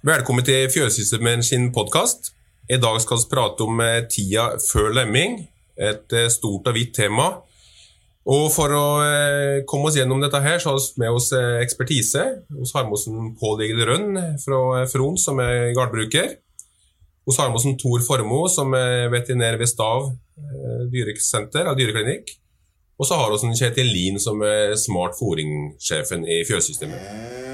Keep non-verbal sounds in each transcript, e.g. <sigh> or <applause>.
Velkommen til Fjøssystemen sin podkast. I dag skal vi prate om eh, tida før lemming. Et eh, stort og vidt tema. Og For å eh, komme oss gjennom dette her, så har vi med oss ekspertise. Vi har med Pål Egil Rønn fra Fron, som er gardbruker. Vi har med oss Tor Formoe, som er veterinær ved Stav dyresenter, dyreklinikk. Og så har vi Kjetil Lien, som er smart fôringssjefen i fjøssystemet.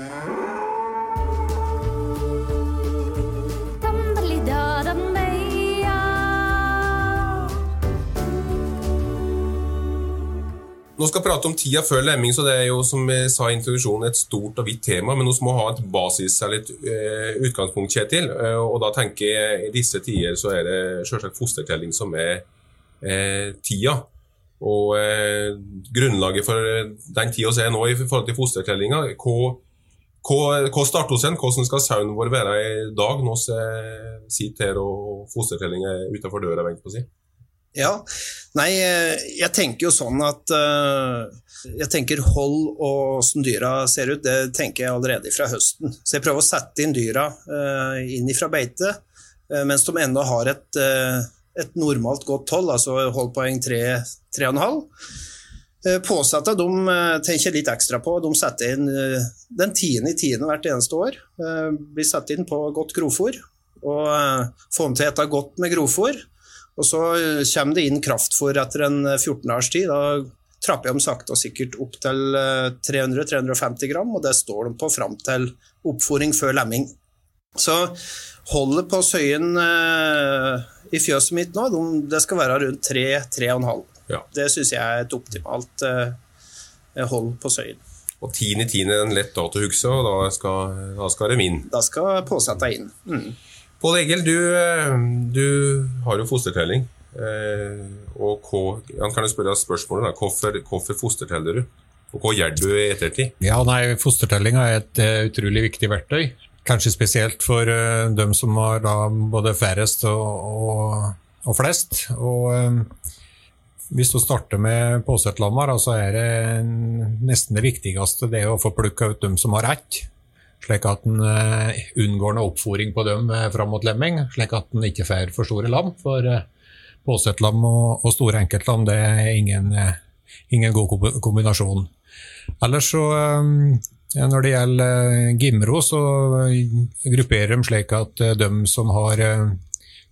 Nå skal vi prate om tida før lemming, så det er jo som jeg sa i introduksjonen et stort og vidt tema. Men vi må ha et basis eller et uh, utgangspunkt, Kjetil. Uh, og da tenker jeg i disse tider så er det selvsagt fostertelling som er eh, tida. Og grunnlaget for den tida vi er nå i forhold til fostertellinga, hva starter hos en? Hvordan skal sauen vår være i dag når vi sitter her og fostertellinga er utenfor døra? på å si? Ja, nei, eh, jeg tenker jo sånn at uh, Jeg tenker hold og åssen dyra ser ut, det tenker jeg allerede fra høsten. Så jeg prøver å sette inn dyra uh, inn ifra beite mens de ennå har et, et, normalt godt hold, altså holdpoeng 3,5. Påsatte de tenker litt ekstra på. De setter inn den tiende i tiende hvert eneste år. Blir satt inn på godt grovfòr. Og får dem til å ete godt med grovfôr. Og så eh, kommer det inn kraftfôr etter en 14 eh, dagers tid. Da trapper dem sakte og sikkert opp til 300-350 eh, gram, og det står de på fram til oppfòring før lemming. Så holdet på søyen i fjøset mitt nå, det skal være rundt 3-3,5. Ja. Det syns jeg er et optimalt hold på søyen. Og 10.10. er en lett dato å huske, og da skal, da skal det inn? Da skal påsette inn. Mm. Pål Egil, du, eh, du, har jo fostertelling. Eh, og hva, kan jo spørre spørsmålet da, hvorfor, hvorfor fosterteller du? Og hva gjør du i ettertid? Ja, nei, Fostertellinga er et uh, utrolig viktig verktøy. Kanskje spesielt for uh, dem som har da, både færrest og, og, og flest. Og um, Hvis du starter med påsetlammer, så er det nesten det viktigste det å få plukka ut dem som har ett slik at en uh, unngår noe oppfòring på dem uh, fram mot lemming, slik at en ikke får for store lam. For uh, påsettlam og, og, store enkeltlam det er ingen, ingen god kombinasjon. Ellers så når det gjelder Gimro, så grupperer de slik at de som har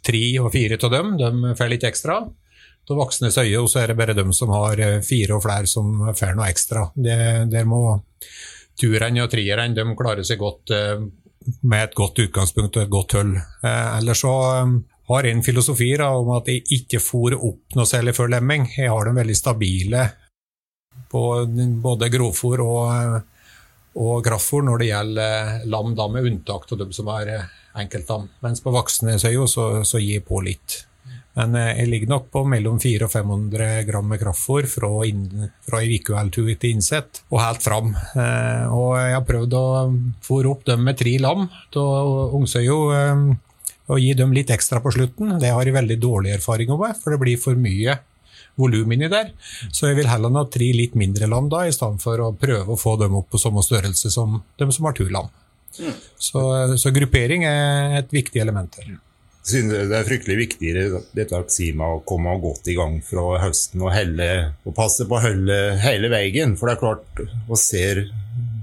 tre og fire av dem, de får litt ekstra. Av voksne øye så er det bare de som har fire og flere som får noe ekstra. Det, der må turene og trierne de klarer seg godt eh, med et godt utgangspunkt og et godt hull. Eh, ellers så eh, har jeg en filosofi om at jeg ikke fôrer opp noe særlig før lemming. Jeg har dem veldig stabile på både grovfòr og, og kraftfòr når det gjelder lam, da, med unntak av dem som er enkeltlam. Mens på voksne så, så gir jeg på litt. Men eh, jeg ligger nok på mellom 400 og 500 gram med kraftfôr fra, fra ei uketur til innsett og helt fram. Eh, og jeg har prøvd å fôre opp dem med tre lam av ungsøya. eh, og gi dem litt ekstra på slutten. Det har jeg veldig dårlig erfaring med, for det blir for mye volum inni der. Så jeg vil heller ha tre litt mindre lam da, i stedet for å prøve å få dem opp på samme størrelse som dem som har turlam. Mm. Så, så gruppering er et viktig element her synes det er fryktelig viktig dette aksima å komme godt i gang fra høsten og, helle, og passe på holde hele veien. For det er klart, og ser,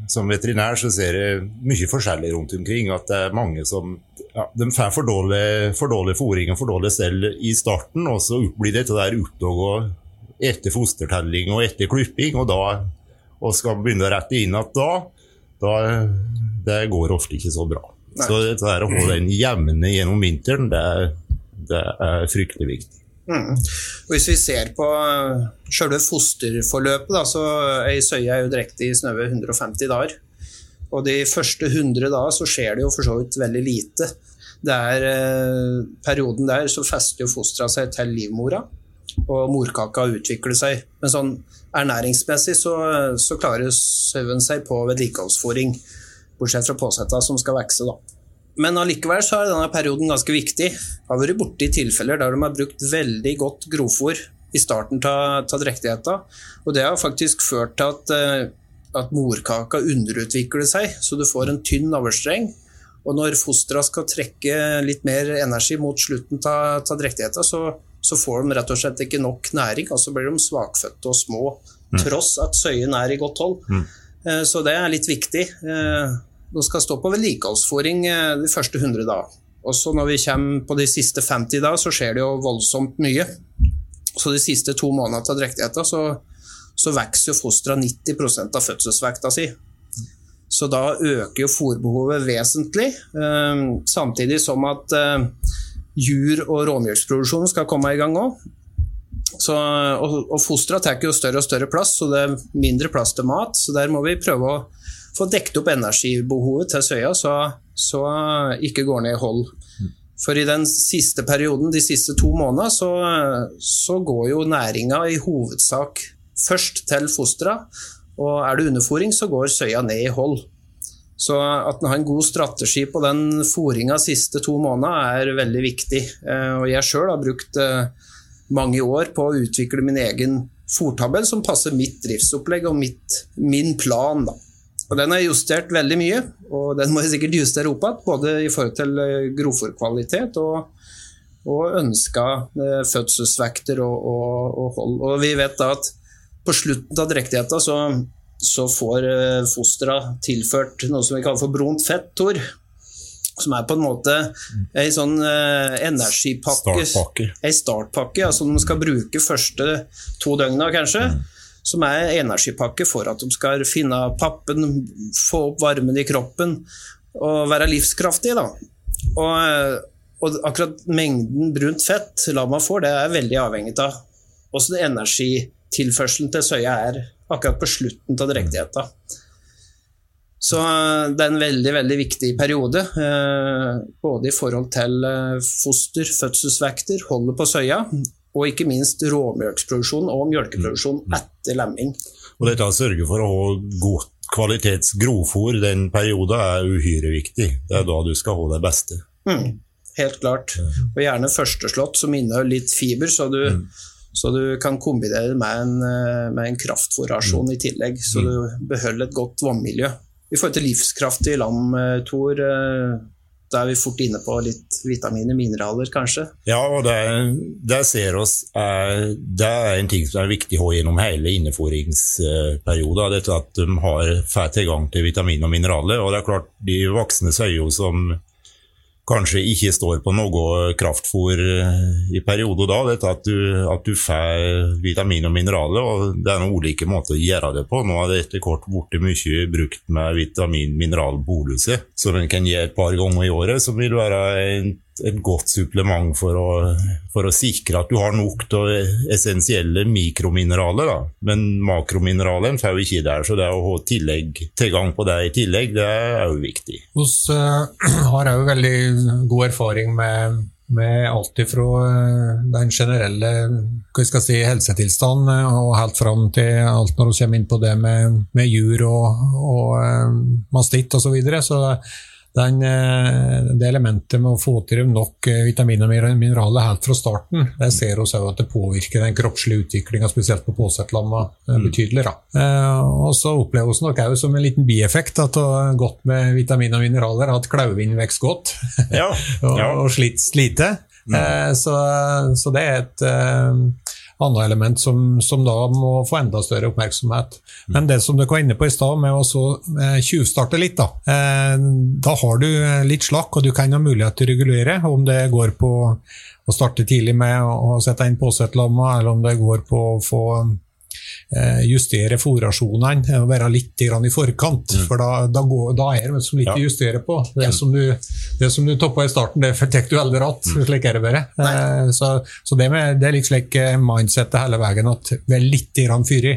som veterinær så ser jeg mye forskjellig rundt omkring. At det er mange som ja, de får for dårlig, for dårlig fôring og for dårlig stell i starten, og så blir dette der oppdaga etter fostertelling og etter klipping, og da og skal begynne å rette inn at da, da det går ofte ikke så bra. Så dette er å holde den jevne gjennom vinteren, det er, det er fryktelig viktig. Mm. Hvis vi ser på eh, selve fosterforløpet, da, så ei søye er jo direkte i snaue 150 dager. Og de første 100 da så skjer det jo for så vidt veldig lite. Det er eh, perioden der så fester jo fostra seg til livmora, og morkaka utvikler seg. Men sånn ernæringsmessig så, så klarer sauen seg på vedlikeholdsfòring bortsett fra påsetta som skal vokse. da. Men allikevel så er denne perioden ganske viktig. Jeg har vært borti tilfeller der de har brukt veldig godt grovfòr i starten av drektigheta, og det har faktisk ført til at, eh, at morkaka underutvikler seg, så du får en tynn navlestreng. Og når fostra skal trekke litt mer energi mot slutten av drektigheten, så, så, får de rett og slett ikke nok næring, og så blir de svakfødte og små, mm. tross at søyen er i godt hold. Mm. Eh, så det er litt viktig. De skal stå på vedlikeholdsfòring eh, de første 100 dager. Og så når vi kommer på de siste 50 da, så skjer det jo voldsomt mye. Så de siste to månedene av drektigheten så, så vokser jo fostra 90% av fødselsvekta si. Så da øker jo fòrbehovet vesentlig, eh, samtidig som at eh, jur- og råmjølksproduksjonen skal komme i gang òg. Og, og fostra tar jo større og større plass, så det er mindre plass til mat. Så der må vi prøve å få dekket opp energibehovet til søya, så, så ikke går ned i hold. For i den siste perioden, de siste to månedene, så, så går jo næringa i hovedsak først til fostra. Og er det underfòring, så går søya ned i hold. Så at en har en god strategi på den fôringa siste to månedene er veldig viktig. Eh, og jeg sjøl har brukt eh, mange år på å utvikle min egen fòrtabell som passer mitt driftsopplegg og mitt, min plan. da. Og Den er justert veldig mye, og den må jeg sikkert justere opp igjen. Både i forhold til eh, grovfòrkvalitet og, og ønska eh, fødselsvekter og, og, og, hold. Og vi vet da at på slutten av drektigheta så, så får eh, fostera tilført noe som vi kaller for brunt fett, Tor. Som er på en måte ei sånn energipakke. Startpakke. Ei startpakke, altså de skal bruke første to døgna, kanskje. Mm som er energipakke for at de skal finne pappen, få opp varmen i kroppen og være livskraftige. Da. Og, og akkurat mengden brunt fett lama får, det er veldig avhengig av hvordan energitilførselen til søya er akkurat på slutten av drektigheten. Så det er en veldig veldig viktig periode, eh, både i forhold til eh, foster, fødselsvekter, holdet på søya, og ikke minst råmjølksproduksjon og mjølkeproduksjon mm. etter lemming. Og dette å sørge for å ha godt kvalitets grovfòr den perioden er uhyre viktig. Det er da du skal ha det beste. Mm, helt klart. Og gjerne førsteslått som inneholder litt fiber, så du, mm. så du kan kombinere det med en, eh, med en kraftfòrrasjon mm. i tillegg, så mm. du beholder et godt vannmiljø. I forhold til livskraftig lam, eh, Tor, eh, da er vi fort inne på litt vitaminer, mineraler, kanskje. Ja, og det, det ser oss er, det er en ting som er viktig å ha gjennom hele inneforingsperioden. Dette at de har får tilgang til vitaminer og mineraler. Og det er klart, de voksne sier jo som kanskje ikke står på noe kraftfôr eh, i perioder da. Dette at du, at du får vitamin og mineraler, og det er noen ulike måter å gjøre det på. Nå har det etter kort blitt mye brukt med vitamin-mineralboluser, som en kan gi et par ganger i året, som vil være en et godt supplement for å, for å, sikre at du har nok av essensielle mikromineraler. Da. Men makromineralene får vi ikke der, så det å ha tillegg, tilgang på det i tillegg, det er jo viktig. Vi uh, <clears throat> har òg veldig god erfaring med, med alt fra uh, den generelle si, helsetilstanden uh, og helt fram til alt når vi kommer inn på det med, med jur og, og mastitt osv. Så, videre. så den, eh, det elementet med å få til nok eh, vitaminer og mineraler helt fra starten, det ser vi òg at det påvirker den kroppslige utviklinga, spesielt på påsettlamma, eh, betydelig. Da. Og så oppleves det nok òg som en liten bieffekt at å ha godt med vitaminer og mineraler, at klauvind vokser godt ja. <laughs> og, ja. og sliter lite. Mm. Så, så, det er et annet element som, som, da må få enda større oppmerksomhet. Men det som du var inne på i stad, med å eh, tjuvstarte litt, da. Eh, da har du eh, litt slakk, og du kan ha mulighet til å regulere om det går på å starte tidlig med å sette inn påsetlamma, eller om det går på å få justere fòrrasjonene og være litt i forkant. Mm. For da, da, går, da, er det så litt ja. å justere på. Det som du, det som du toppa i starten, det <laughs> tar du aldri att. Mm. Slik er det bare. Eh, så, så, det, med, det er litt slik eh, mindsettet hele veien, at vi er litt fyrig.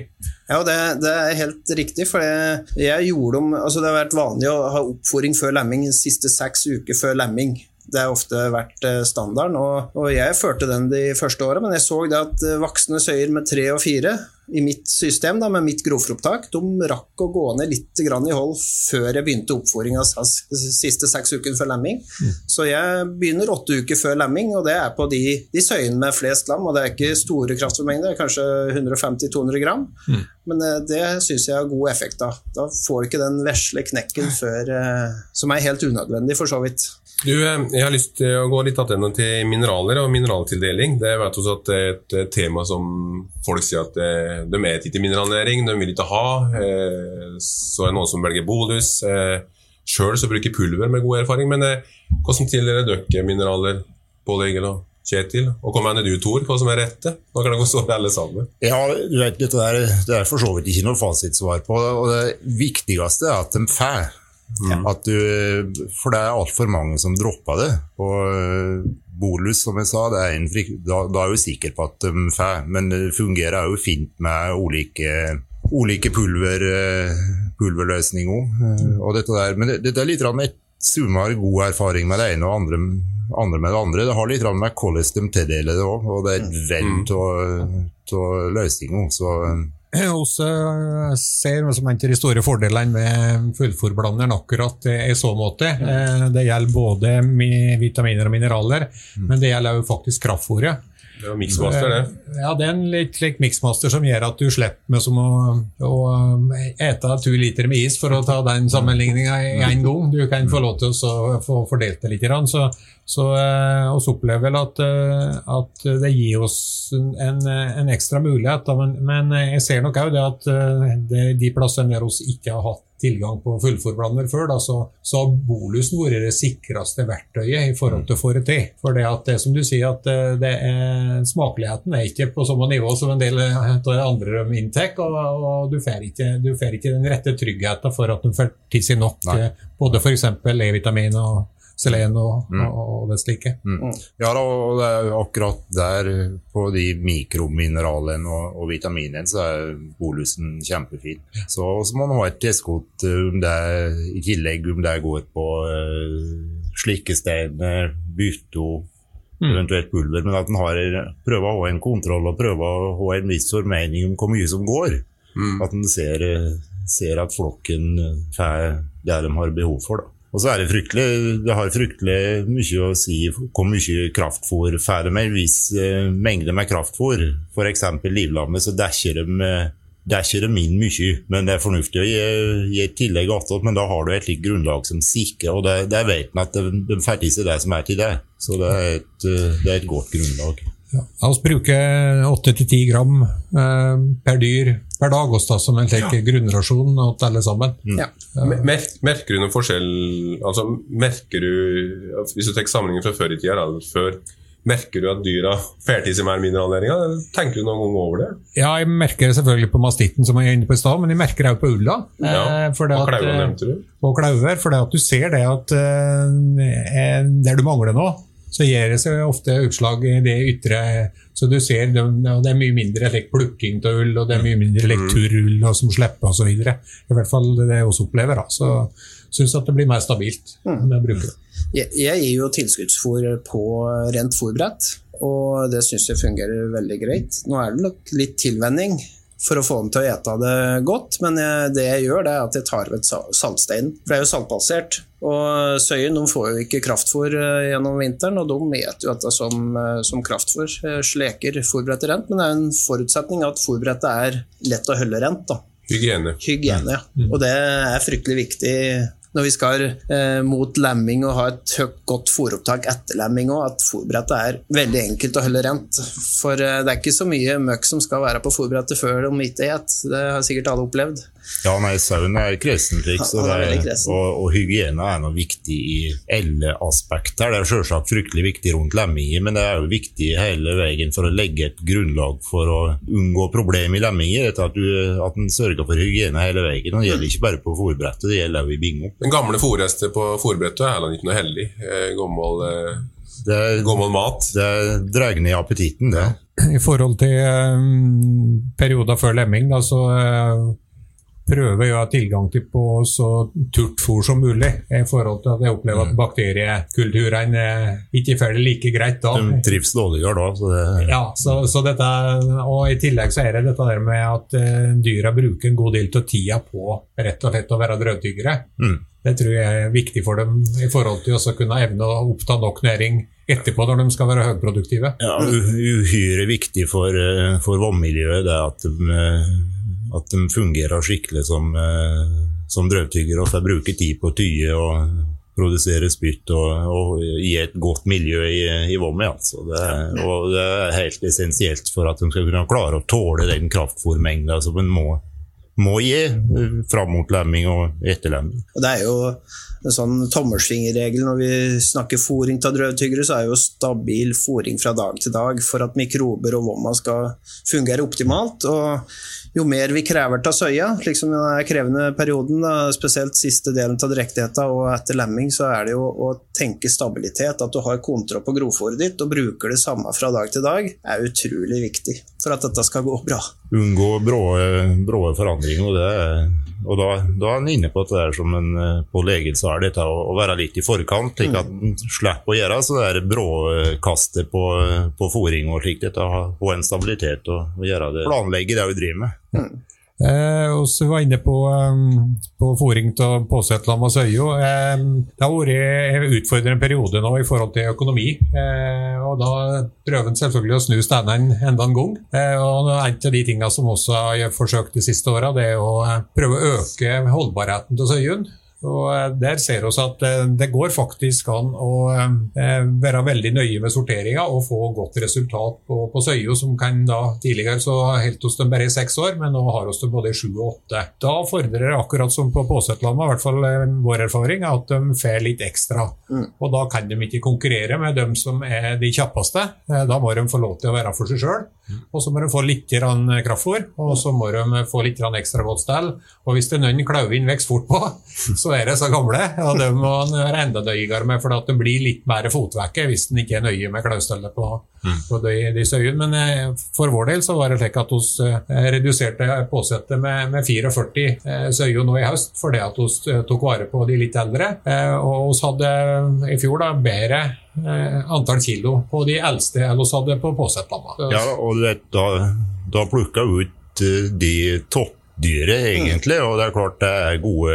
Ja, det, det, er helt riktig. for jeg, jeg gjorde om, altså Det har vært vanlig å ha oppfòring før lemming de siste seks uker før lemming. Det har ofte vært eh, standarden, og, og jeg førte den de første åra, men jeg så det at eh, voksne søyer med tre og fire i mitt system, da, med mitt grovfòropptak, de rakk å gå ned litt grann i hold før jeg begynte oppfòringa siste seks ukene før lemming. Mm. Så jeg begynner åtte uker før lemming, og det er på de, de søyene med flest lam. Og det er ikke store kraftformengder, kanskje 150-200 gram. Mm. Men eh, det syns jeg har god effekt av. Da får du ikke den vesle knekken før, som er helt unødvendig, for så vidt. Du, eh, jeg har lyst til å gå litt tilbake til mineraler og mineraltildeling. Det vet også at det er et eh, tema som folk sier at eh, de er ikke mineralnæring, de vil ikke ha. Så er det noen som velger bolus. Sjøl bruker pulver med god erfaring. Men hvordan tildeler dere mineraler, Pål Egil og Kjetil? Og hva mener du, Tor, hva som er rette? Nå kan dere stå alle sammen. Ja, vet, dette der, Det er for så vidt ikke noe fasitsvar på. og Det viktigste er at de får Mm. Du, for det er altfor mange som dropper det. Og eh, bolus, som jeg sa, en, da, da, er du sikker på at de får. Men det fungerer jo fint med ulike, ulike pulver, eh, pulverløsninger. Mm. Og dette der. Men det, det er litt med har god erfaring med det ene og andre, andre med det andre. Det har litt med hvordan de tildeler det òg, og det er et mm. vell av løsninger. Så hos ser som en av de store fordelene med fullfòrblanderen akkurat i så måte. Eh, det gjelder både vitaminer og mineraler, mm. men det gjelder jo faktisk kraftfôret. Det miksmaster, det. Eh, ja, det er en litt slik miksmaster som gjør at du slipper med som å, å ete to liter med is, for å ta den sammenligninga én gang. Du kan få lov til å få fordelt det litt. Så, så eh, oss opplever vel at, eh, at, det gir oss en, en ekstra mulighet. Men, men, jeg ser nok òg det at det, de plassene der oss ikke har hatt tilgang på fullforblander før, da, så, så har bolusen vært det sikreste verktøyet i forhold til å få til. For det, at det som du sier, at eh, det er, smakeligheten er ikke på samme nivå som en del av andre rømminntekt, og, og du får ikke, ikke, den rette tryggheten for at de får til seg nok Nei. Eh, både f.eks. E-vitamin og selen og, mm. og, det slike. Mm. mm. Ja, og det er akkurat der, på de mikromineralene og, og vitaminene, så er bolusen kjempefin. Så, så må man ha et tilskudd um i tillegg om det går på uh, slikkesteiner, bytto, mm. eventuelt pulver, men at en prøver å ha en kontroll og prøver å ha en viss formening om hvor mye som går. Mm. At en ser, ser, at flokken får det de har behov for. da. Og så er det fryktelig Det har fryktelig mye å si hvor mye kraftfôr får med en viss uh, mengde med kraftfôr. F.eks. livlammet, så dekker de, dekker de inn mye. Men det er fornuftig å gi, et tillegg attåt, men da har du et slikt grunnlag som sikrer, og det, det vet en at de, de får i seg det som er til det. Så det er et, det er et godt grunnlag. Ja, vi bruker 8-10 gram eh, per dyr per dag også, som en slik ja. grunnrasjon til alle sammen. Mm. Ja. Mer, merker du noen forskjell altså, merker du, Hvis du tar sammenligningen fra før i tida, før, merker du at dyra får til seg mer mineralnæringer? Tenker du noen gang over det? Ja, jeg merker det selvfølgelig på mastitten, som jeg er inne på i stad, men jeg merker det også på ulla. Ja. Eh, og klauver eh, nevnte du. Og klauver, for at du ser det at uh, der du mangler noe så gir det seg ofte utslag i det ytre. Så du ser det, det er mye mindre like, plukking av ull, og det er mye mindre like, turull turrull som slipper osv. I hvert fall det jeg også opplever. Da. Så syns at det blir mer stabilt med med brukere. Jeg, jeg gir jo tilskuddsfôr på rent fôrbrett, og det syns jeg fungerer veldig greit. Nå er det nok litt tilvenning for å få dem til å ete det godt. Men det jeg gjør, det er at jeg tar ved saltsteinen. For det er jo saltbasert. Og søyen de får jo ikke kraftfôr eh, gjennom vinteren, og de eter jo dette som, eh, som kraftfôr. Sleker fôrbrettet rent, men det er en forutsetning at fôrbrettet er lett å holde rent. da. Hygiene. Hygiene, ja. Mm. Og det er fryktelig viktig når vi skal eh, mot lemming og ha et høyt, godt fòropptak etter lemming òg, at fôrbrettet er veldig enkelt å holde rent. For eh, det er ikke så mye møkk som skal være på fôrbrettet før de ikke et. Det har sikkert alle opplevd. Ja, nei, sauen er kresen, og, og, og, hygiene er noe viktig i alle aspekter. Det er selvsagt fryktelig viktig rundt lemminger, men det er jo viktig hele veien for å legge et grunnlag for å unngå problem i lemminger. At, du, at en sørger for hygiene hele veien. Det gjelder ikke bare på fòrbrettet, det gjelder også i bingo. Den gamle fòrhester på fòrbrettet er ikke noe heldig. Eh, gammel, eh, det er, gammel mat. Det drar ned appetitten, det. I forhold til um, perioder før lemming, da, så uh, prøver jeg å ha tilgang til på så turt fôr som mulig. I forhold til at jeg opplever at bakteriekulturene ikke får det like greit da. De trives dårligere da. Så det, Ja, så, så dette, og I tillegg så er det dette der med at uh, dyra bruker en god del av tida på rett og slett å være drøvtyggere. Mm. Det tror jeg er viktig for dem i forhold til å kunne evne å oppta nok næring etterpå når de skal være høyproduktive. ja, uhyre viktig for, eh, for vannmiljøet det at de, eh, at de fungerer skikkelig som, eh, som drøvtyggere og får bruke tid på å tye og produsere spytt og, og gi et godt miljø i, i vommet. Altså. Det, det er helt essensielt for at de skal kunne klare å tåle den kraftfòrmengda som en må, må gi eh, fram mot lemming og etterlemming. Og det er jo en sånn tommelfingerregel når vi snakker fôring av drøvtyggere, så er jo stabil fôring fra dag til dag for at mikrober og vomma skal fungere optimalt. Og jo mer vi krever av søya, liksom den krevende perioden, da, spesielt siste delen av drektigheta og etter lemming, så er det jo å tenke stabilitet, at du har kontroll på grovfòret ditt og bruker det samme fra dag til dag, er utrolig viktig for at dette skal gå bra. unngå brå, forandringer. Og, det, og da, da er en inne på at det er som en eh, på legen så er dette å, å være litt i forkant, slik at en slipper å gjøre så det er bråkastet på, på fôring og slikt. Har en stabilitet og, og gjøre det. Planlegge det vi driver med. Eh, og var inne på, um, på fòring av Påsetland og søyo. Eh, det har vært en utfordrende periode nå i forhold til økonomi. Eh, og da prøver en selvfølgelig å snu steinene enda en gang. Eh, og en av de tingene som også har forsøkt de siste åra, er å prøve å øke holdbarheten til søyen. Og eh, Der ser vi at eh, det går faktisk an å eh, være veldig nøye med sorteringa og få godt resultat på, på Søyo, som kan da tidligere så helt oss dem bare i seks år, men nå har oss dem både i sju og åtte. Da fordrer det akkurat som på Påsetlandet, i hvert fall vår erfaring, at de får litt ekstra. Og da kan de ikke konkurrere med dem som er de kjappeste. Da må de få lov til å være for seg sjøl. Og så må de få litt grann kraftfôr, og så må de få litt ekstra godt stell. Og hvis det er noen klauven vokser fort på, <laughs> så er det så gamle, og det må en være enda nøyere med, for det blir litt mer fotvekke hvis en ikke er nøye med klaustellet på, på de, de søyene. Men eh, for vår del så var det slik at vi eh, reduserte påsettet med, med 44 eh, søyer nå i høst, fordi at vi tok vare på de litt eldre. Og vi hadde i fjor da bedre antall kilo på de eldste enn vi hadde på påsettlamma. Ja, og det, da, da plukka ut de toppdyret, egentlig. Og det er klart det er gode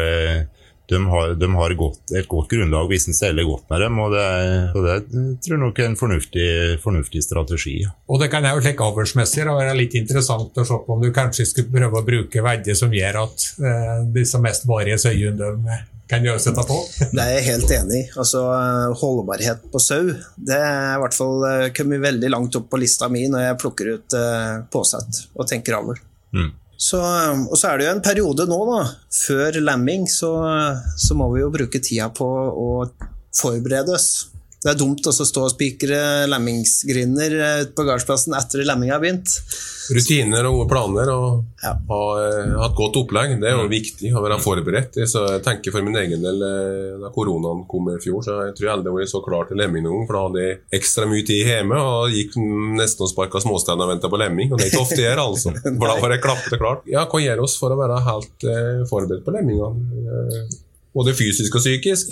De har, de har godt, et godt grunnlag hvis en steller godt med dem. Og det, er- og det tror jeg nok er en fornuftig, fornuftig strategi. Og det kan jeg jo tenke avlsmessig være litt interessant å se på om du kanskje skulle prøve å bruke verdier som gjør at eh, disse mest varige søyene kan gjøre seg på. <laughs> Det er jeg helt enig i. Altså, holdbarhet på sau det er i hvert fall eh, kommet veldig langt opp på lista mi når jeg plukker ut eh, påsett og tenker avl. Mm. Så, eh, og så er det jo en periode nå, da, før lemming, så, så må vi jo bruke tida på å forberede oss. Det er dumt å stå og spikre lemmingsgrinder eh, ute på gardsplassen etter lemminga har begynt. Rutiner og gode planer og Ja. ha, eh, et godt opplegg. Det er jo viktig å være forberedt. Så jeg tenker for min egen del eh, Da koronaen kom i fjor, så jeg tror jeg aldri var så klar til lemming noen gang. For da hadde jeg ekstra mye tid hjemme og gikk nesten og sparka småsteiner og venta på lemming. Og det er ikke ofte jeg gjør, altså. <laughs> For da var jeg klappete klart. Ja, hva gjør oss for å være helt eh, forberedt på lemmingene? Eh, både fysisk og psykisk.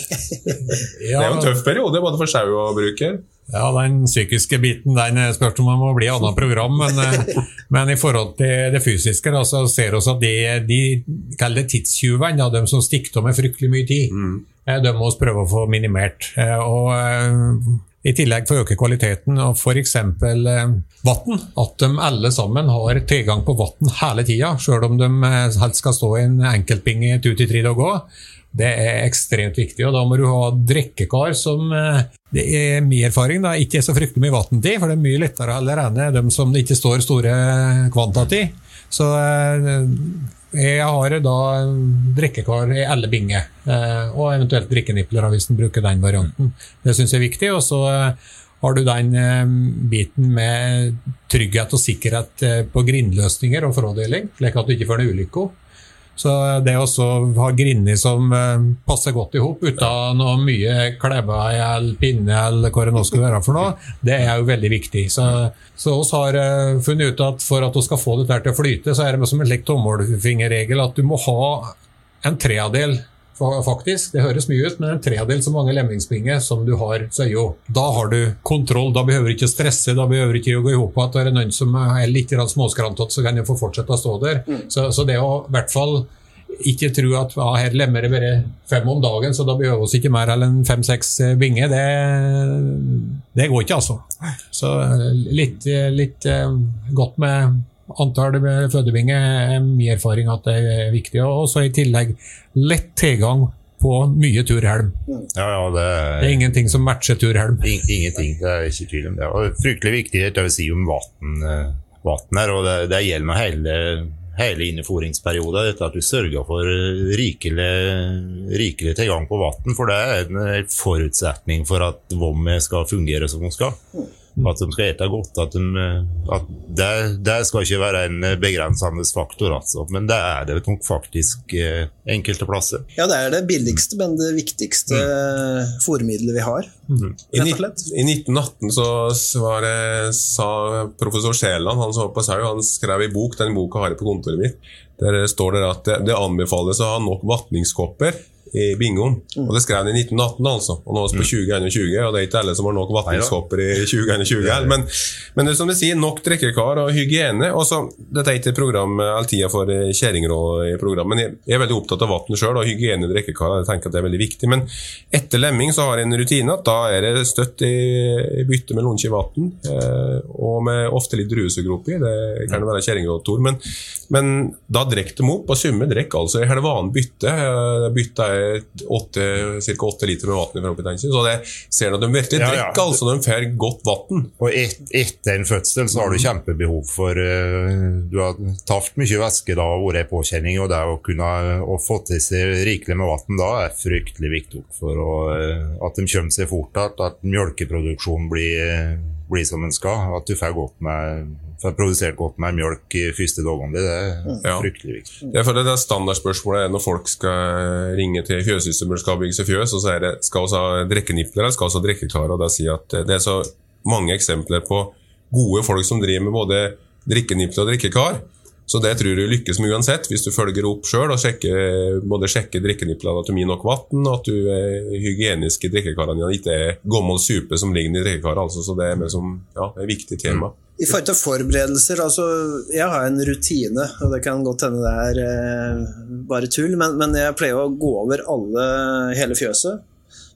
<laughs> Det er jo en tøff periode, både for sau og bruker. Ja, den psykiske biten den er spørs om det må bli et annet program, men, eh, <laughs> men i forhold til det fysiske da, så ser vi at de, de kaller det tidstyvene, de som stikker av med fryktelig mye tid, mm. de må vi prøve å få minimert. Eh, Og eh, i tillegg for å øke kvaliteten og f.eks. vann, at de alle sammen har tilgang på vann hele tida, selv om de eh, helst skal stå i en enkeltbinge to til tre dager. Det er ekstremt viktig, og da må du ha drikkekar som eh, Det er min erfaring, da, ikke er så fryktelig mye vann til, for det er mye lettere å rene dem som det ikke står store kvantati. Så eh, jeg har da drikkekar i alle binger, eh, og eventuelt drikkenipler hvis en bruker den varianten. Det syns jeg er viktig. og så har du den biten med trygghet og sikkerhet på grindløsninger og frådeling, slik at du ikke får en ulykke. Så det å ha grinner som eh, passer godt i hop, uten noe mye klebber eller pinne eller hva det nå skal være for noe, det er jo veldig viktig. Så, så oss har uh, funnet ut at for at du skal få dette til å flyte, så er det som en slik tommelfingerregel at du må ha en tredjedel faktisk. Det høres mye ut, men en tredjedel så mange lemmingsbinger som du har søyo. Da har du kontroll, da behøver du ikke stresse, da behøver du ikke å gå i hop at det er noen som er litt småskrantete, så kan de få fortsette å stå der. Mm. Så, så, det å i hvert fall ikke tro at ja, her lemmer det bare fem om dagen, så da behøver vi ikke mer enn fem-seks binger, det, det, går ikke, altså. Så litt, litt eh, godt med antall fødebinger er min erfaring at det er viktig. Og så i tillegg lett tilgang på mye turhelm. Ja, ja, det, er, det er ingenting som matcher turhelm. Ingenting, det er ikke tvil om det. Og fryktelig viktig det å si om vann her, og det, det gjelder med hele, hele inneforingsperioden. Dette at du sørger for rikelig, rikelig tilgang på vann, for det er en forutsetning for at vommet skal fungere som det skal. At de skal ete godt. At, de, at det, det, skal ikke være en begrensende faktor, altså. Men det er det nok faktisk eh, enkelte plasser. Ja, det er det billigste, men det viktigste mm. fòrmiddelet vi har. Mm. I, I, 1918 så det, sa professor Skjæland, han så på sau, han skrev i bok, den boka har jeg på kontoret mitt, der står det at det, det anbefales å ha nok vatningskopper i bingoen. Og det skrev han i 1918, altså. Og nå er vi på 2021, og det er ikke alle som har nok vanningskopper i 2021. Men, men det er som du sier, nok drikkekar og hygiene. Og så, Dette er ikke et program all tida for kjerringråd, i program, men jeg er veldig opptatt av vann sjøl, og hygiene i drikkekar. Jeg tenker at det er veldig viktig. Men etter lemming så har jeg en rutine at da er det støtt i, i bytte med lunke vann, eh, og med ofte litt druesugger oppi. Det kan være kjerringrådtor, men, men da drikker de opp, og summe drikker altså i halvannen bytte. Eh, bytte er ca. 8 liter med vann fra oppi Så det ser du at de virkelig drikker, ja, ja. altså. De får godt vann. Og et, etter en fødsel så har du kjempebehov for uh, Du har tatt mye væske da og vært i påkjenning, og det å kunne å få til seg rikelig med vann da er fryktelig viktig for å, uh, at de kommer seg fort igjen, at melkeproduksjonen blir, blir som den skal, at du får godt med får produsert godt med melk i første dagene. Det er ja. fryktelig viktig. Jeg føler det er Standardspørsmålet når folk skal ringe til fjøssystemet skal bygge seg fjøs, og så er det skal vi ha drikkenipler eller skal vi ha drikkeklare. Og da si at det er så mange eksempler på gode folk som driver med både drikkenipler og drikkekar. Så det tror jeg lykkes med uansett, hvis du følger opp sjøl og sjekker, både sjekker drikkeniplene at du gir nok vann, og at du er hygienisk i drikkekarene dine, ikke er gammel supe som ligger i drikkekaret. Altså, så det er liksom, ja, et viktig tema. Mm. I forhold til forberedelser, altså Jeg har en rutine, og det kan godt hende det er eh, bare tull, men, men, jeg pleier å gå over alle, hele fjøset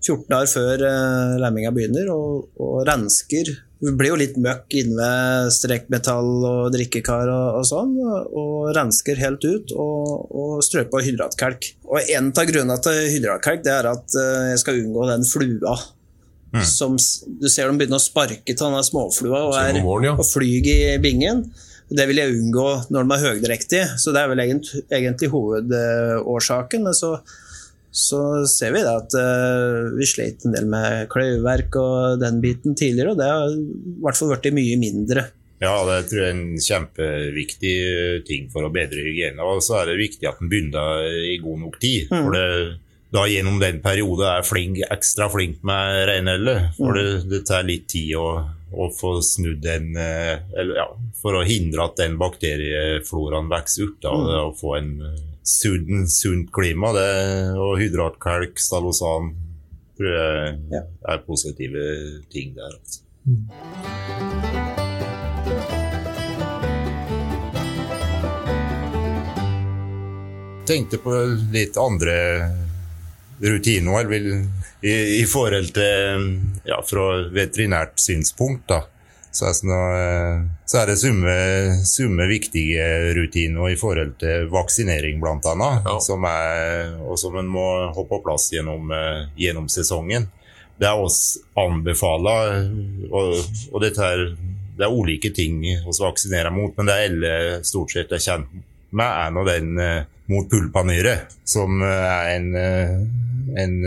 14 dager før eh, lemminga begynner, og, og, rensker. Det blir jo litt møkk inne ved strekmetall og drikkekar og, og sånn, og rensker helt ut og, og strør på hydratkalk. Og En av grunnene til hydratkalk det er at eh, jeg skal unngå den flua Mm. Som, du ser de begynner å sparke til denne småflua og, er, morgen, ja. og flyr i bingen. Det vil jeg unngå når de er høydrektige, så det er vel egentlig, egentlig hovedårsaken. Men så, så, ser vi at uh, vi slet en del med kløyverk og den biten tidligere, og det har i hvert fall blitt mye mindre. Ja, det tror jeg er en kjempeviktig ting for å bedre hygiene. Og så er det viktig at en begynner i god nok tid. Mm. for det da gjennom den perioden er flink, ekstra flink med reinhellet. For det, det, tar litt tid å, å få snudd den eh, eller, ja, For å hindre at den bakteriefloraen vokser ut. Da, mm. Og få en eh, sunn, sunt klima. Det, og hydratkalk, stalosan tror jeg ja. er positive ting der. Altså. Mm. tenkte på litt andre rutiner i, i, forhold til ja, Fra veterinært synspunkt, da. Så, så er det summe, summe, viktige rutiner i forhold til vaksinering, bl.a. Ja. Som er, og som en må ha på plass gjennom, gjennom sesongen. Det er oss anbefaler, og, og dette er, det er ulike ting vi vaksinerer mot, men det er alle stort sett er kjent med, er nå den mot pulpanyre, som er en en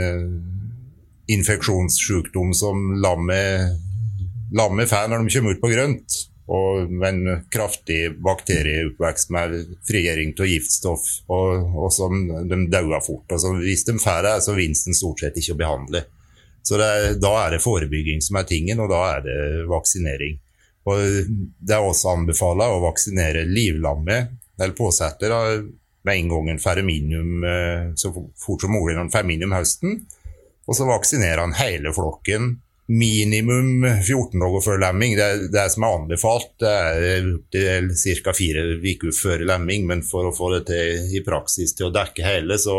infeksjonssykdom som lammet lammet får når de kommer ut på grønt. Og med en kraftig bakterieoppvekst med frigjøring av giftstoff, og, og som de dauer fort. Altså, hvis de får det, så vinner den stort sett ikke å behandle. Så det, da er det forebygging som er tingen, og da er det vaksinering. Og Det er også anbefalt å vaksinere livlammet, eller påsetter, med en gang en får minimum eh, så fort som mulig når en får minimum høsten. Og så vaksinerer han hele flokken minimum 14 dager før lemming. Det, det som er anbefalt, det er ca. fire uker før lemming, men for å få det til i praksis til å dekke hele, så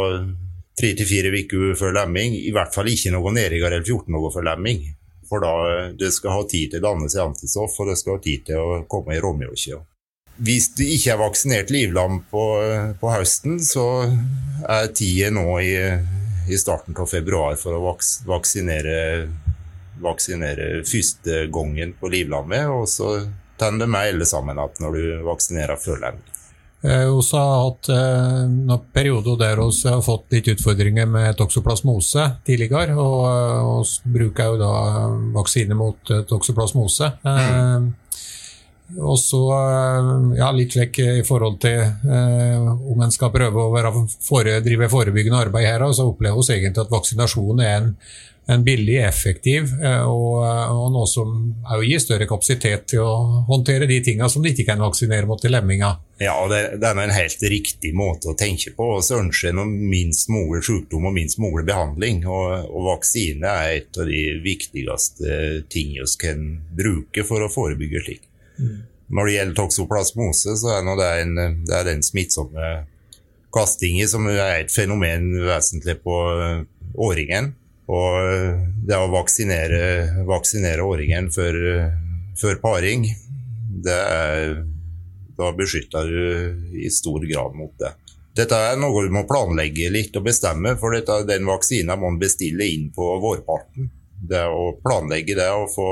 tre til fire uker før lemming. I hvert fall ikke noe nedrigere enn 14 dager før lemming. For da det skal ha tid til å danne seg antistoff, og det skal ha tid til å komme i romjolke. Hvis du ikke er vaksinert livlam på, på høsten, så er tida nå i, i, starten av februar for å vaks, vaksinere, vaksinere første gangen på Livlandet. Og så tenner det med alle sammen at når du vaksinerer før lemming. Vi eh, har hatt eh, noen perioder der vi har fått litt utfordringer med toksoplasmose tidligere. Og vi bruker jo da vaksine mot eh, toksoplasmose. Mm. Og så ja, litt slik i forhold til eh, om en skal prøve å fore, drive forebyggende arbeid her, så opplever vi egentlig at vaksinasjon er en en billig, effektiv eh, og, og noe som gir større kapasitet til å håndtere de tingene som de ikke kan vaksinere mot i lemminga. Ja, og det, det, er en helt riktig måte å tenke på. Vi ønsker minst mulig sykdom og minst mulig behandling. Og, og vaksine er et av de viktigste tingene vi kan bruke for å forebygge slik. Mm. Når det gjelder toksoplasmose, så er det, en, det er den smittsomme kastingen som er et fenomen vesentlig på åringen. Og eh, det å vaksinere, vaksinere åringen før, før, paring, det er, da beskytter du i stor grad mot det. Dette er noe du må planlegge litt og bestemme, for dette, den vaksinen må man bestille inn på vårparten. Det å planlegge det og få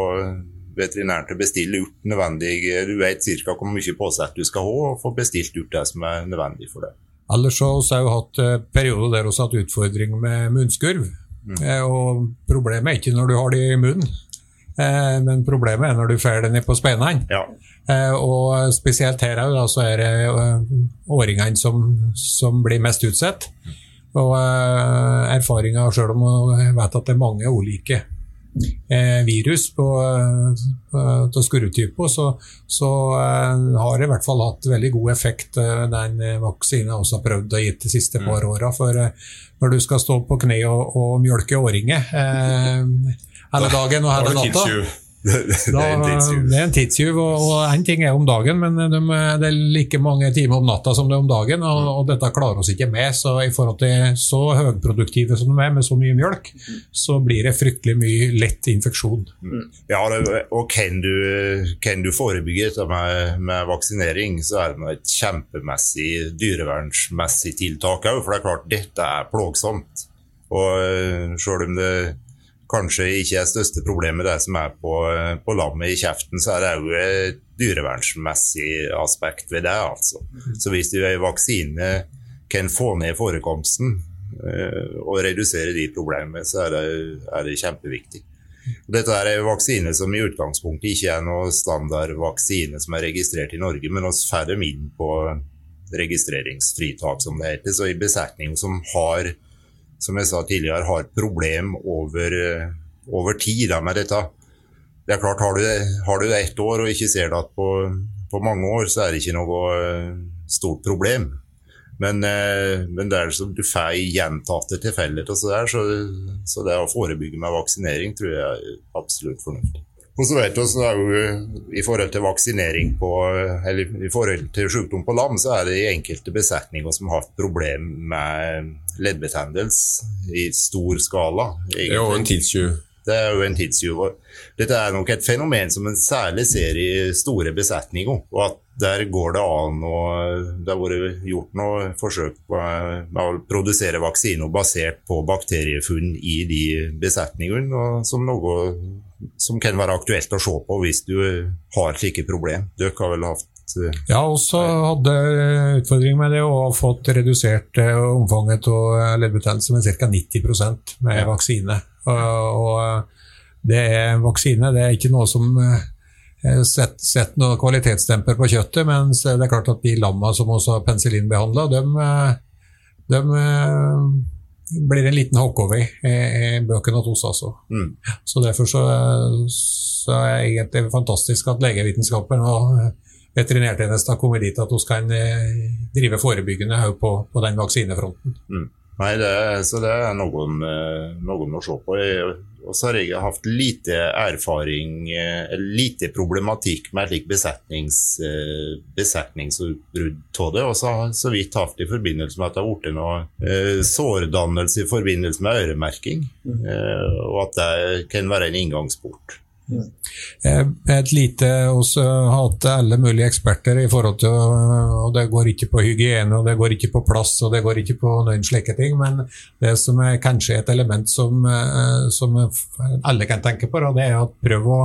veterinæren til å bestille ut nødvendig Du vet ca. hvor mye påsett du skal ha, og få bestilt ut det som er nødvendig for det. Ellers har vi hatt eh, perioder der vi har hatt utfordringer med munnskurv. Mm. Eh, og problemet er ikke når du har det i munnen, eh, men problemet er når du får det ned på speinene. Ja. Eh, og spesielt her så er det åringene som, som, blir mest utsatt. Og erfaringa, sjøl om jeg vet at det er mange ulike virus på, på skurretyper, så, så har det i hvert fall hatt veldig god effekt, den vaksinen jeg også har prøvd å gi de siste par mm. åra. For når du skal stå på kne og, og mjølke åringer eh, <laughs> hele dagen og hele natta. Det er en tidstyv. og en ting er om dagen, men de, det er like mange timer om natta som det er om dagen. Og, og dette klarer oss ikke med. så I forhold til så høyproduktive som de er med så mye mjølk, så blir det fryktelig mye lett infeksjon. Ja, og kan du, kan du forebygge dette med, med, vaksinering, så er det et kjempemessig dyrevernsmessig tiltak òg. For det er klart, dette er plågsomt. Og eh, selv om det kanskje ikke er største problemet det som er på, på lammet i kjeften, så er det òg et dyrevernsmessig aspekt ved det. altså. Så hvis du er vaksine kan få ned forekomsten uh, og redusere de problemene, så er det, er det kjempeviktig. Dette er en vaksine som i utgangspunktet ikke er noe standard vaksine som er registrert i Norge, men får dem inn på registreringsfritak, som det heter. Så i besetning som har som jeg sa tidligere, har problem over, eh, over tid da, med dette. Det er klart, Har du, har du ett år og ikke ser det på, på, mange år, så er det ikke noe eh, stort problem. Men, eh, men det er som du får gjentatte tilfeller, så, der, så, det å forebygge med vaksinering tror jeg er absolutt fornuftig. Og så vet vi jo I forhold til vaksinering på, eller i forhold til sykdom på lam, så er det i enkelte besetninger som har hatt problem med leddbetennelse i stor skala. Egentlig. Det er jo en tidstyv. Det er jo en tidstyv. Dette er nok et fenomen som en særlig ser i store besetninger. og at der går det an å Det har vært gjort noen forsøk på, med å produsere vaksiner basert på bakteriefunn i de besetningene, som noe som kan være aktuelt å se på hvis du har slike problemer. Dere har vel hatt eh, ja, også hadde utfordringer med det og fått redusert eh, omfanget av eh, leddbetennelse med ca. 90% med ja. vaksine. Og det er vaksine det er ikke noe som sett, sett noe kvalitetsstemper på kjøttet, mens det er klart at de lamma som også har penicillinbehandla, de, de blir en liten hokk i, i bøkene hos oss. Altså. Mm. Så derfor så, så er det egentlig fantastisk at legevitenskapen og veterinærtjenesten har kommet dit at vi kan eh, drive forebyggende på, på den vaksinefronten. Mm. Nei, det, så det er noen, eh, noen å se på. Og så har jeg hatt lite erfaring, eh, lite problematikk med slik besetnings, besetningsutbrudd av det. Og så har så vidt hatt i forbindelse med at det har blitt noe eh, sårdannelse i forbindelse med øremerking. Mm. Eh, og at det kan være en inngangsport. Mm. Et lite også hatt alle mulige eksperter i forhold til og Det går ikke på hygiene, og det går ikke på plass og det går ikke på noen slike ting. Men det som er kanskje et element som, eh, som alle kan tenke på, det er at prøv å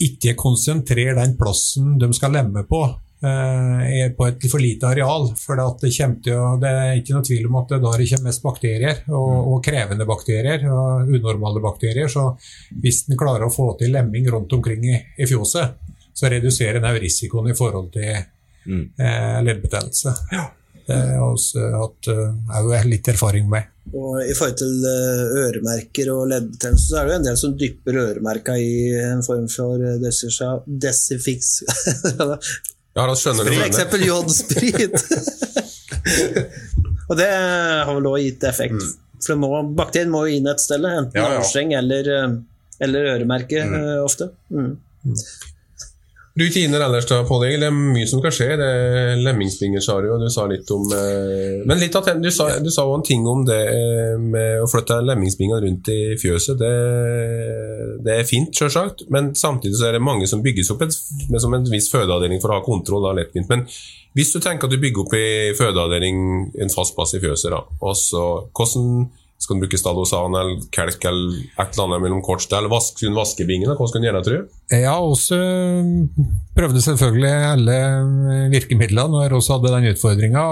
ikke konsentrere den plassen de skal lemme på Eh, på et for lite areal. For det, jo, det, er ikke noe tvil om at det der kommer mest bakterier, og, mm. og, krevende bakterier, og unormale bakterier. Så hvis en klarer å få til lemming rundt omkring i, i fjoset, så reduserer en risikoen i forhold til mm. eh, leddbetennelse. Ja. Det har vi hatt uh, litt erfaring med. Og I forhold til øremerker og leddbetennelse, så er det jo en del som dypper øremerka i en form for desifix <laughs> Ja, da skjønner du For eksempel jodsprit. <laughs> og det har vel òg gitt effekt. Mm. For må, bakterien må jo inn et sted, enten ja, ja. eller, eh, eller øremerke mm. Eh, ofte. Mm. Rutiner ellers da, Pål. Det er mye som kan skje. Det er lemmingsbinger, sa du, og du sa litt om eh, Men litt at, du du sa en ting om det eh, med å flytte lemmingsbingene rundt i fjøset. Det, det er fint, selvsagt, men samtidig så er det mange som bygges opp et, som en viss fødeavdeling for å ha kontroll. Da, lettvint. Men hvis du tenker at du bygger opp i fødeavdeling en fast plass i fjøset, da, og så, hvordan skal du bruke Stadosan eller kelk eller et eller annet mellom kort eller vask, kun vaskebingen? Hva skal du gjøre, tror du? Ja, også eh, prøvde selvfølgelig alle virkemidlene når vi hadde den utfordringa.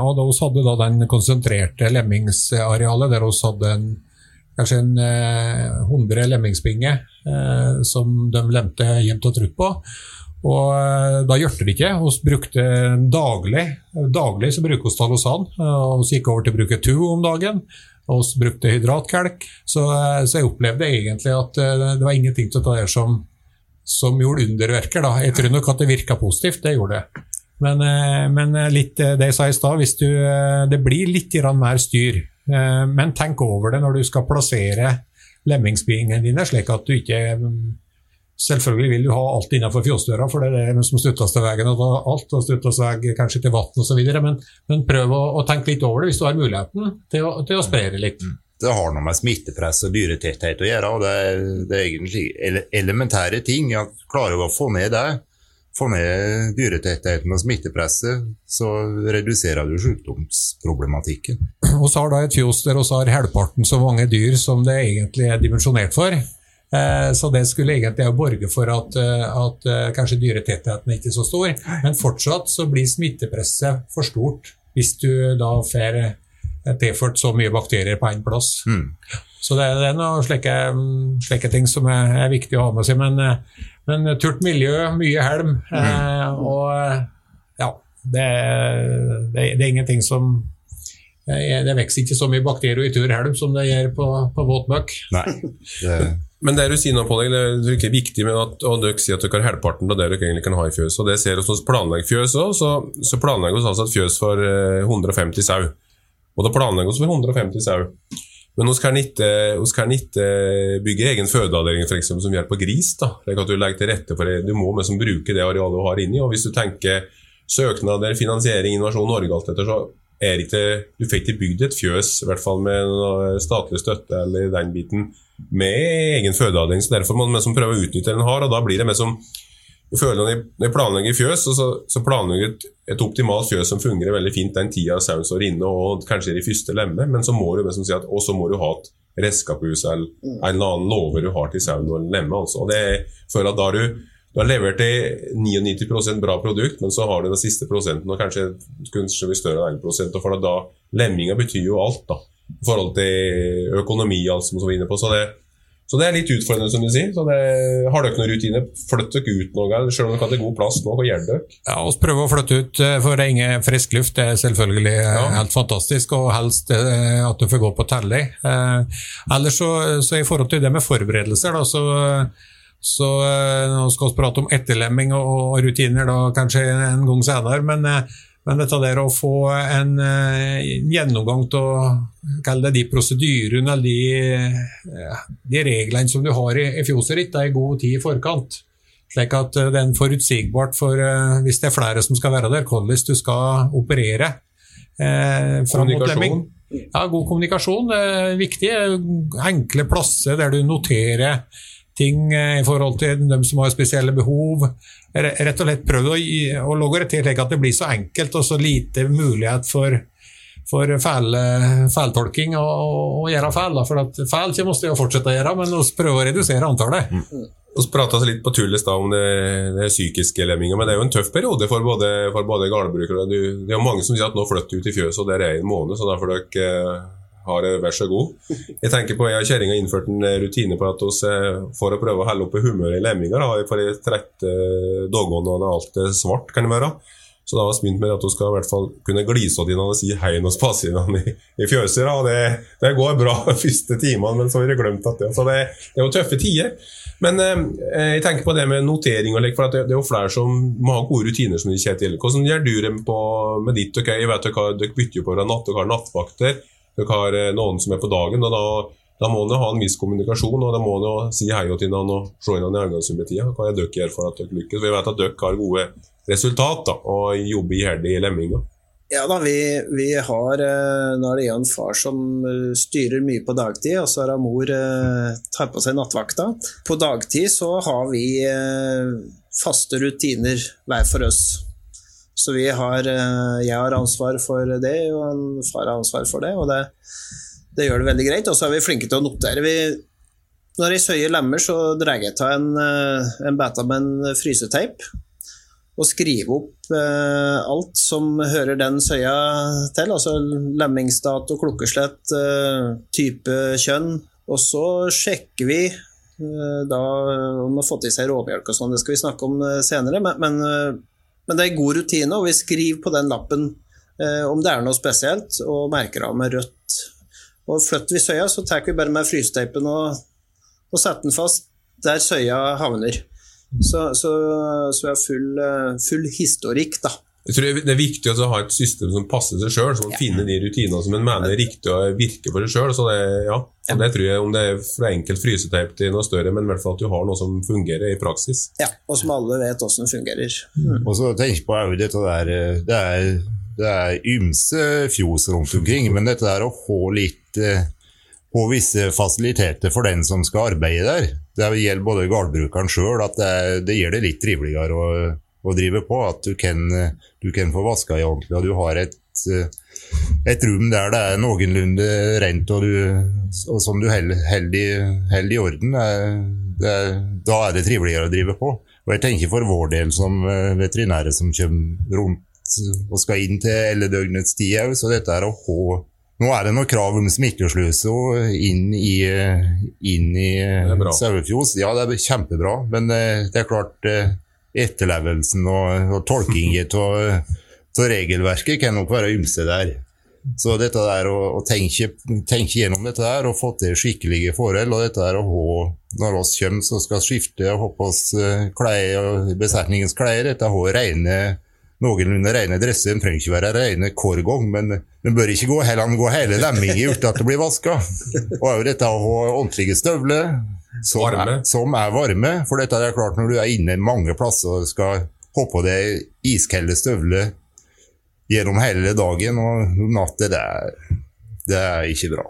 Og da vi hadde da den konsentrerte lemmingsarealet, der vi hadde en, kanskje en 100 eh, lemmingsbinger eh, som de lemte jevnt og trutt på. Og eh, da hjalp det ikke. Vi brukte daglig daglig så bruker vi Talosan. Og vi gikk over til å bruke TU om dagen og vi brukte hydratkalk. Så, eh, så, jeg opplevde egentlig at eh, det var ingenting til det som, som gjorde underverker. Da. Jeg tror nok at det virka positivt, det gjorde det. Men, eh, men litt det jeg sa i stad, det blir litt mer styr. Men tenk over det når du skal plassere lemmingsbingene dine, slik at du ikke Selvfølgelig vil du ha alt innenfor fjøsdøra, for det er det som stuttes til veien. og alt, og stuttes vei kanskje til vann osv. Men, men prøv å, å, tenke litt over det hvis du har muligheten til å, til å spre det litt. Mm. Det har noe med smittepress og dyretetthet å gjøre. og Det er, det er egentlig elementære ting. at Klarer du å få ned det, få ned dyretettheten og smittepresset, så reduserer du sykdomsproblematikken. Vi har da et fjos der vi har halvparten så mange dyr som det egentlig er dimensjonert for. Eh, så det skulle egentlig borge for at, eh, at eh, kanskje dyretettheten ikke er så stor. Men fortsatt så blir smittepresset for stort hvis du da får tilført så mye bakterier på én plass. Mm. Så det, det, er noen slike, slike, ting som er, er, viktig å ha med seg. Men, men turt miljø, mye helm, mm. og ja det, det, det, er ingenting som det vokser ikke så mye bakterier i tur helm som det gjør på, på våt møkk. <laughs> Men det du sier nå på deg, det er ikke viktig med at og dere sier at dere har halvparten av det dere egentlig kan ha i fjøs. og det ser vi hos planlegger fjøs også, så, så planlegger vi altså et fjøs for 150 eh, sau. Og da planlegger vi for 150 sau. Men vi kan ikke, kan bygge egen fødeavdeling for eksempel, som gjør på gris. da, Det at Du legger til rette for det. Du må liksom bruke det arealet du har inni. og Hvis du tenker søknader, finansiering, Innovasjon Norge, alt dette, så er ikke, du fikk ikke bygd et fjøs, i hvert fall med statlig støtte eller den biten, med egen fødeavdeling. så Derfor må man liksom prøve å utnytte det den har. og da blir det mer som du føler Når jeg planlegger fjøs, så, så planlegger et, et, optimalt fjøs som fungerer veldig fint den tida sauen står inne og kanskje i de første lemme, men så må du liksom si at, og så må du ha et redskapshus eller en eller annen låve du har til sauen og lemme. Altså. Og det er, føler at da du, du har levert til 99% bra produkt, men så har du den siste prosenten, og kanskje, kanskje større enn 1 og for da Lemminga betyr jo alt, da i forhold til økonomi alt som vi var inne på. Så, det, Så det er litt utfordrende, som du sier. Så det, har dere noen rutiner? Flytt dere ut noe, selv om dere har god plass nå. Hva gjør dere? Ja, Vi prøver å flytte ut for det er ingen frisk luft. Det er selvfølgelig eh, Ja. helt fantastisk, og helst eh, at du får gå på telling. Eh, ellers så, så i forhold til det med forberedelser, da, så, så eh, Nå skal vi prate om etterlemming og, og rutiner da, kanskje en gang senere, men, eh, men dette der å få en, eh, gjennomgang av de prosedyrene eller de, eh, de reglene som du har i, i fjoset ditt, er i god tid i forkant. Slik at eh, det er en forutsigbart for hvis det er flere som skal være der, hvordan du skal operere. Eh, Kommunikasjon. Ja, god kommunikasjon er viktig. Enkle plasser der du noterer ting i forhold til dem som har spesielle behov. Re- Rett og slett prøv å, å logge det til slik at det blir så enkelt og så lite mulighet for, for feiltolking og, og gjøre feil. Da. For at feil kommer vi til å fortsette å gjøre, men vi prøver å redusere antallet. Vi prata litt på tull i stad om det, det psykiske lemminga, men det er jo en tøff periode for både, for både gårdbrukere Det er jo mange som sier at nå flytter du ut i fjøset, og det er en måned, så derfor dere eh, har det vær så god. Jeg tenker på, jeg og kjerringa innført en eh, rutine på at vi eh, for å prøve å holde oppe humøret i lemminga, da, har vi eh, dagene og alt svart, kan det være. Så da har vi begynt med at hun skal i hvert fall kunne glise til hverandre og si hei når vi passer inn i, i fjøset. og Det, det går bra de første timene, men så har vi glemt at det Så det, det er jo tøffe tider. Men eh, jeg tenker på det med notering, og lik, for det, det er jo flere som må ha gode rutiner. som de kjenner til. Hvordan gjør du det med ditt? Okay? Jeg vet dere, dere bytter jo på hverandre natt, dere har nattvakter, dere har eh, noen som er på dagen. og da, da må en ha en viss kommunikasjon, og da må en si hei til hverandre og se hverandre i øynene som tida. Hva er dere gjør for at dere lykkes? Vi vet at dere har gode resultat da, og jobber iherdig i lemminga. Ja da, vi, vi har eh, Nå er det en far som eh, styrer mye på dagtid, og så har mor tar på seg nattvakta. På dagtid så har vi faste rutiner hver for oss. Så vi har eh, Jeg har ansvar for det, og en far har ansvar for det, og det, det gjør det veldig greit. Og så er vi flinke til å notere. Vi, når jeg søyer lemmer, så drar jeg av en, eh, en beta med en fryseteip og skrive opp eh, alt som hører den søya til. Altså lemmingsdato, klokkeslett, eh, type kjønn. Og så sjekker vi eh, da om de har fått i seg råmjølk og sånn, det skal vi snakke om senere. Men, men, men det er god rutine, og vi skriver på den lappen eh, om det er noe spesielt, og merker av med rødt. Og flytter vi søya, så tar vi bare med frysteipen og, og setter den fast der søya havner. Så, så, så vi har full, eh, full historikk, da. Jeg tror Det er viktig å ha et system som passer seg sjøl, så man finner de rutinene som en mener er riktig og virker for seg sjøl. Det, ja, så det tror jeg, om det er fra enkelt fryseteip til noe større, men i hvert fall at du har noe som fungerer i praksis. Ja, Og som alle vet åssen fungerer. Og så tenk på jo dette der eh, Det er, det er ymse fjos rundt omkring, men dette der å få litt eh, på visse fasiliteter for den som skal arbeide der. Det gjelder både gårdbrukeren sjøl, at det, er- det gjør det litt triveligere å, å drive på. At du kan, du kan få vaska i ordentlig, og du har et, eh, et rom der det er noenlunde rent og, du, og som du holder i, orden. Det er, det da er det triveligere å drive på. Og jeg tenker for vår del som eh, veterinære som kommer rundt og skal inn til hele døgnets tid òg, så dette er å ha Nå er det noen krav om smittesløse og inn i, inn i sauefjos. Ja, det er kjempebra, men eh, det er klart eh, etterlevelsen og, og tolkingen av regelverket kan nok være ymse der. Så dette der å, å tenke, tenke gjennom dette der og få til skikkelige forhold, og dette der å ha når oss kommer så skal skifte og ha på oss eh, klær besetningens klær, dette å ha rene noenlunde rene dresser. Den trenger ikke være rene hver gang, men den bør ikke gå, heller gå hele lemmingen uten at det blir vaska. Og òg dette å ha ordentlige støvler som Varme. er, som er varme. For dette er klart når du er inne mange plasser og skal ha på deg iskalde støvler gjennom hele dagen og natta, det, er- det er ikke bra.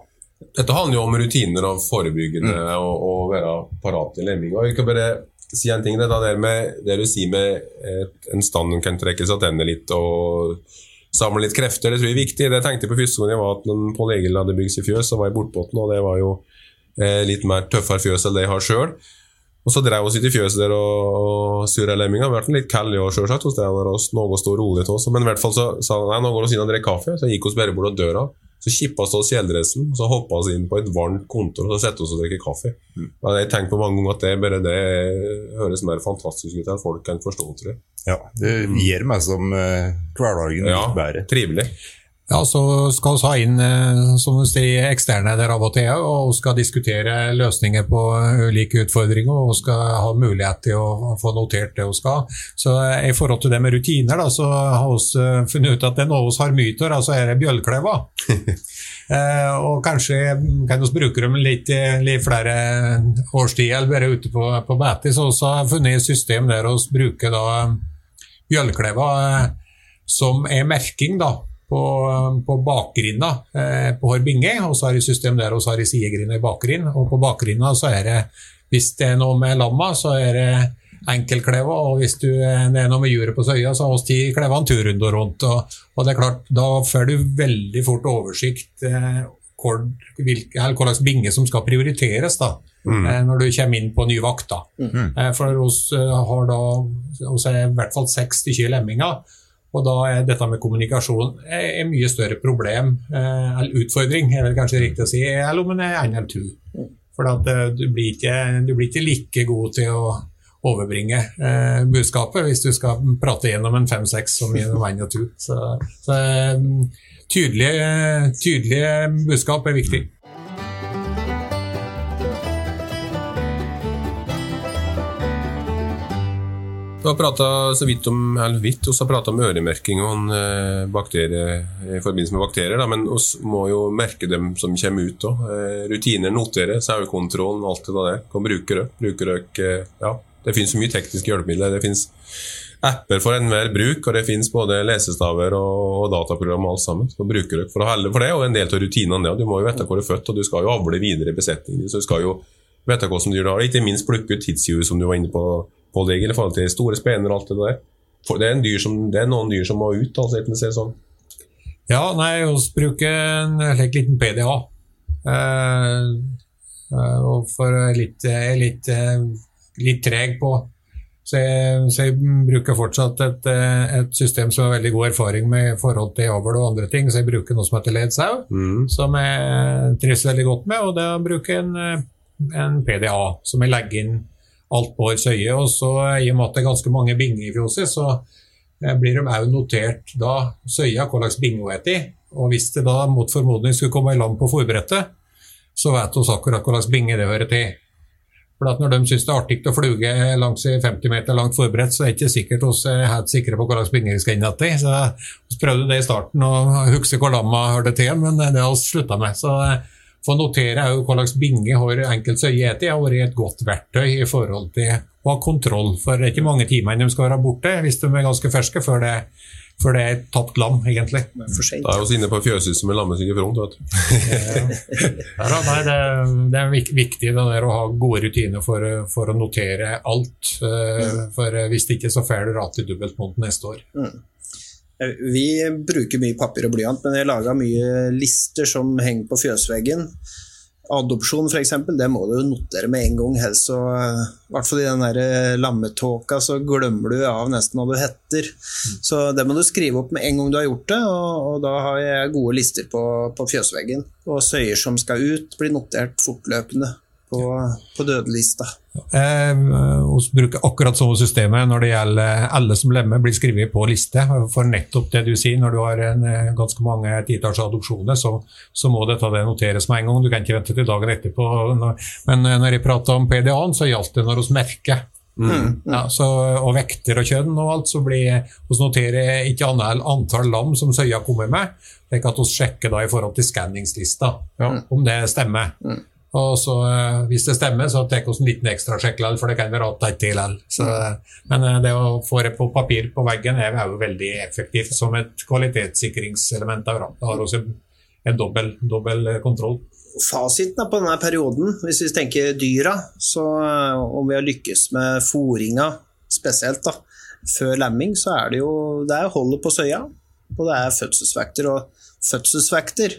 Dette handler jo om rutiner og forebyggende og, og være parat i lemminga. Jeg kan bare si en ting, det, der med, det du sier med et, en stand som kan trekke seg tilbake litt og samle litt krefter, det tror jeg er viktig. Det jeg tenkte på første gang jeg var at når Pål Egil hadde bygd seg fjøs, så var jeg bortbåten, og det var jo litt mer tøffere fjøs enn det jeg har sjøl. Og så drev vi i fjøset der og, og surra lemminga. Ble litt kalde år, sjølsagt, noe å rolig til oss. Men i hvert fall så sa han nei, nå går vi inn og drikker kaffe. Så gikk vi bare bort til døra, Så kippa vi oss kjeledressen, så hoppa vi inn på et varmt kontor og så satte oss og drikke kaffe. Og Jeg tenker på mange ganger at det bare det høres mer fantastisk ut enn folk kan forstå. tror jeg. Ja, det gir meg som uh, hverdagen Ja, bedre. Trivelig. Ja, så skal vi ha inn eh, som du sier, eksterne der av og til, og skal diskutere løsninger på ulike utfordringer, og skal ha mulighet til å få notert det vi skal. Så eh, I forhold til det med rutiner, da, så har vi eh, funnet ut at det er noe vi har mye av, altså er det bjølkleva. <laughs> eh, og kanskje kan vi bruke dem litt, litt flere årstider, eller bare ute på, på beite. Så vi har funnet et system der vi bruker da bjølkleva eh, som er merking, da på, på bakgrinda eh, på Horbinge, og så har de system der og så har de sidegrinda i bakgrind. Og på bakgrinda så er det, hvis det er noe med lamma, så er det enkelkleva, og hvis du, det er noe med juret på søya, så har vi ti kleva en turrunde rundt. Og, og, det er klart, da får du veldig fort oversikt eh, hvor, hvilke, eller hva slags binge som skal prioriteres da, mm. eh, når du kommer inn på ny vakt. da. Mm. Eh, for oss eh, har da oss er i hvert fall 60 kyr lemminger. Og da er dette med kommunikasjon et mye større problem, eh, eller utfordring, er det kanskje riktig å si, eller om det er en eller to. For eh, du blir, ikke, du blir ikke like god til å overbringe eh, budskapet hvis du skal prate gjennom en fem-seks som gjennom en og to. Så, så tydelige, tydelige budskap er viktig. Du har prata så vidt om vidt, vi har prata om øremerking og en bakterie, i forbindelse med bakterier, da, men vi må jo merke dem som kommer ut òg. Eh, rutiner, notere, sauekontrollen, alt det der. Kan bruke det. Bruker dere eh, Ja, det finnes så mye tekniske hjelpemidler. Det finnes apper for enhver bruk, og det finnes både lesestaver og, og dataprogram og alt sammen. Så bruker dere for å helle for det, og en del av rutinene det. Du må jo vite hvor du er født, og du skal jo avle videre i besetningen. Så du skal jo vite hvordan du du har. Ikke minst plukke ut tidshjul, som du var inne på pålegg i forhold til store spener og alt det der. For det, er som, det er, noen dyr som må ut, altså, enten det sånn. Ja, nei, vi bruker en helt liten PDA. Eh, eh, og for litt, litt, litt treg på. Så jeg, så jeg, bruker fortsatt et, et, system som har veldig god erfaring med i forhold til avl og andre ting. Så jeg bruker noe som heter ledsau, mm. som jeg trives veldig godt med. Og da bruker jeg en, en PDA, som jeg legger inn alt på søye. Og så i og med at det er ganske mange binger i fjøset, så eh, blir de òg notert da søya hva slags binge hun er i. Og hvis det da mot formodning skulle komme i land på forbrettet, så vet vi akkurat hva slags binge det hører til. For at Når de syns det er artig å fluge langs 50 meter langt forberedt, så er det ikke sikkert vi er helt sikre på hva slags binge vi skal inn i. Så Vi prøvde det i starten, og husker hvor lamma hørte til, men det har vi slutta med. Så få notere jo hva slags binge har enkelte etter. har vært et godt verktøy i forhold til å ha kontroll. For det er ikke mange timene de skal være borte hvis de er ganske ferske før det, før det er et tapt lam, egentlig. Da er vi inne på fjøshuset med i front. vet du. <laughs> ja, nei, det, det, er viktig det å ha gode rutiner for, for å notere alt. Eh, for hvis det ikke så får du rate dobbelt mot neste år. Mm. Vi bruker mye papir og blyant, men jeg laga mye lister som henger på fjøsveggen. Adopsjon f.eks., det må du notere med en gang, helst så I hvert fall i den der eh, lammetåka så glemmer du av nesten hva du heter. Så det må du skrive opp med en gang du har gjort det, og, og da har jeg gode lister på, på fjøsveggen. Og søyer som skal ut, blir notert fortløpende på, på dødelista. Eh, vi bruker akkurat samme systemet når det gjelder alle som lemmer blir skrevet på liste. For nettopp det du sier, når du har en, eh, ganske mange titalls adopsjoner, så, så, må dette det noteres med en gang. Du kan ikke vente til dagen etterpå. Men eh, når jeg prater om PDA-en, så gjaldt det når vi merker. Mm. Ja, så, og vekter og kjønn og alt, så blir vi noterer ikke annet antall lam som søya kommer med, slik at vi sjekker da i forhold til skanningslista ja. om det stemmer. Mm. Og så, eh, Hvis det stemmer, så tar vi en liten ekstra sjekk for det kan være at til likevel. til. Men eh, det å få det på papir på veggen er jo veldig effektivt som et kvalitetssikringselement. Da har vi en dobbel, dobbel kontroll. Fasiten på denne perioden, hvis vi tenker dyra, så eh, om vi har lykkes med fòringa spesielt da, før lemming, så er det jo det er holdet på søya, og det er fødselsvekter. Og fødselsvekter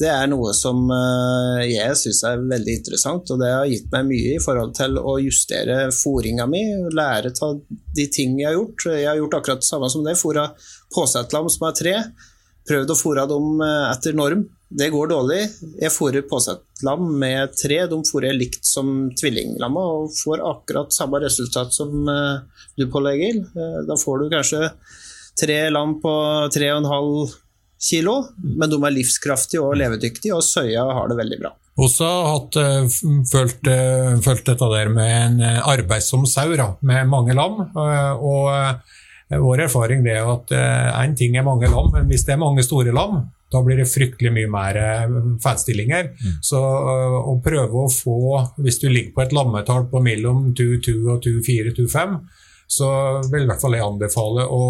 det er noe som eh, jeg syns er veldig interessant, og det har gitt meg mye i forhold til å justere fôringa mi, lære av de ting jeg har gjort. Jeg har gjort akkurat det samme som det, fôra påsettlam som er tre. prøvd å fôre dem etter norm. Det går dårlig. Jeg fôrer påsettlam med tre. De fôrer likt som tvillinglamma og får akkurat samme resultat som du pålegger. Da får du kanskje tre lam på tre og en halv kilo, men de er livskraftige og levedyktige, og Søya har det veldig bra. Også har hatt, følt, følt, dette der med en arbeidsom sau, med mange lam. og Vår erfaring er at én ting er mange lam, men hvis det er mange store lam, da blir det fryktelig mye mer fetstillinger. Mm. Så å prøve å få, hvis du ligger på et lammetall på mellom 2-2 og 2-4-2-5, så vil i hvert fall jeg anbefale å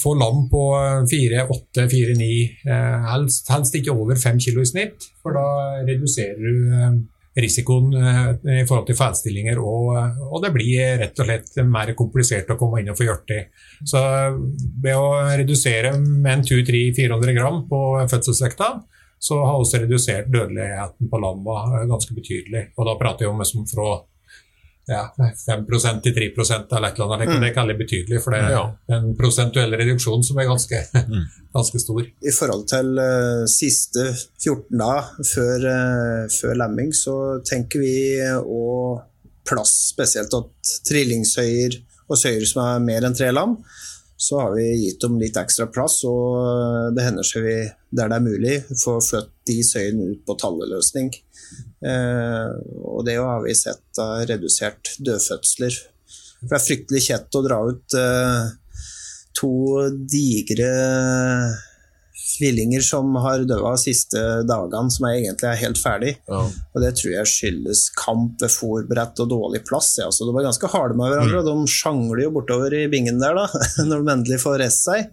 få lam på 4-8-4-9, eh, helst, helst, ikke over 5 kg i snitt. For da reduserer du eh, risikoen eh, i forhold til feilstillinger, og, og, det blir rett og slett mer komplisert å komme inn og få gjort det. Så ved å redusere med en 200-400 gram på fødselsvekta, så har også redusert dødeligheten på lamma ganske betydelig. Og da prater jeg om som fra ja, 5 til 3 eller et eller annet. Mm. Det er ikke veldig betydelig, for det er ja. en prosentuell reduksjon som er ganske, mm. <laughs> ganske stor. I forhold til uh, siste 14 dager før, uh, før, lemming, så tenker vi å plass spesielt til trillingsøyer og søyer som er mer enn tre lam. Så har vi gitt dem litt ekstra plass, og eh, det hender seg vi, der det er mulig, får flyttet de søyene ut på talleløsning. Eh, og det har vi sett har redusert dødfødsler. For det er fryktelig kjett å dra ut eh, to digre tvillinger som har dødd siste dagene, som er egentlig er helt ferdig. Ja. Og det tror jeg skyldes kamp ved fòrbrett og dårlig plass. Ja. Så de var ganske harde med hverandre, mm. og de sjangler jo bortover i bingen der da, <laughs> når de endelig får reist seg.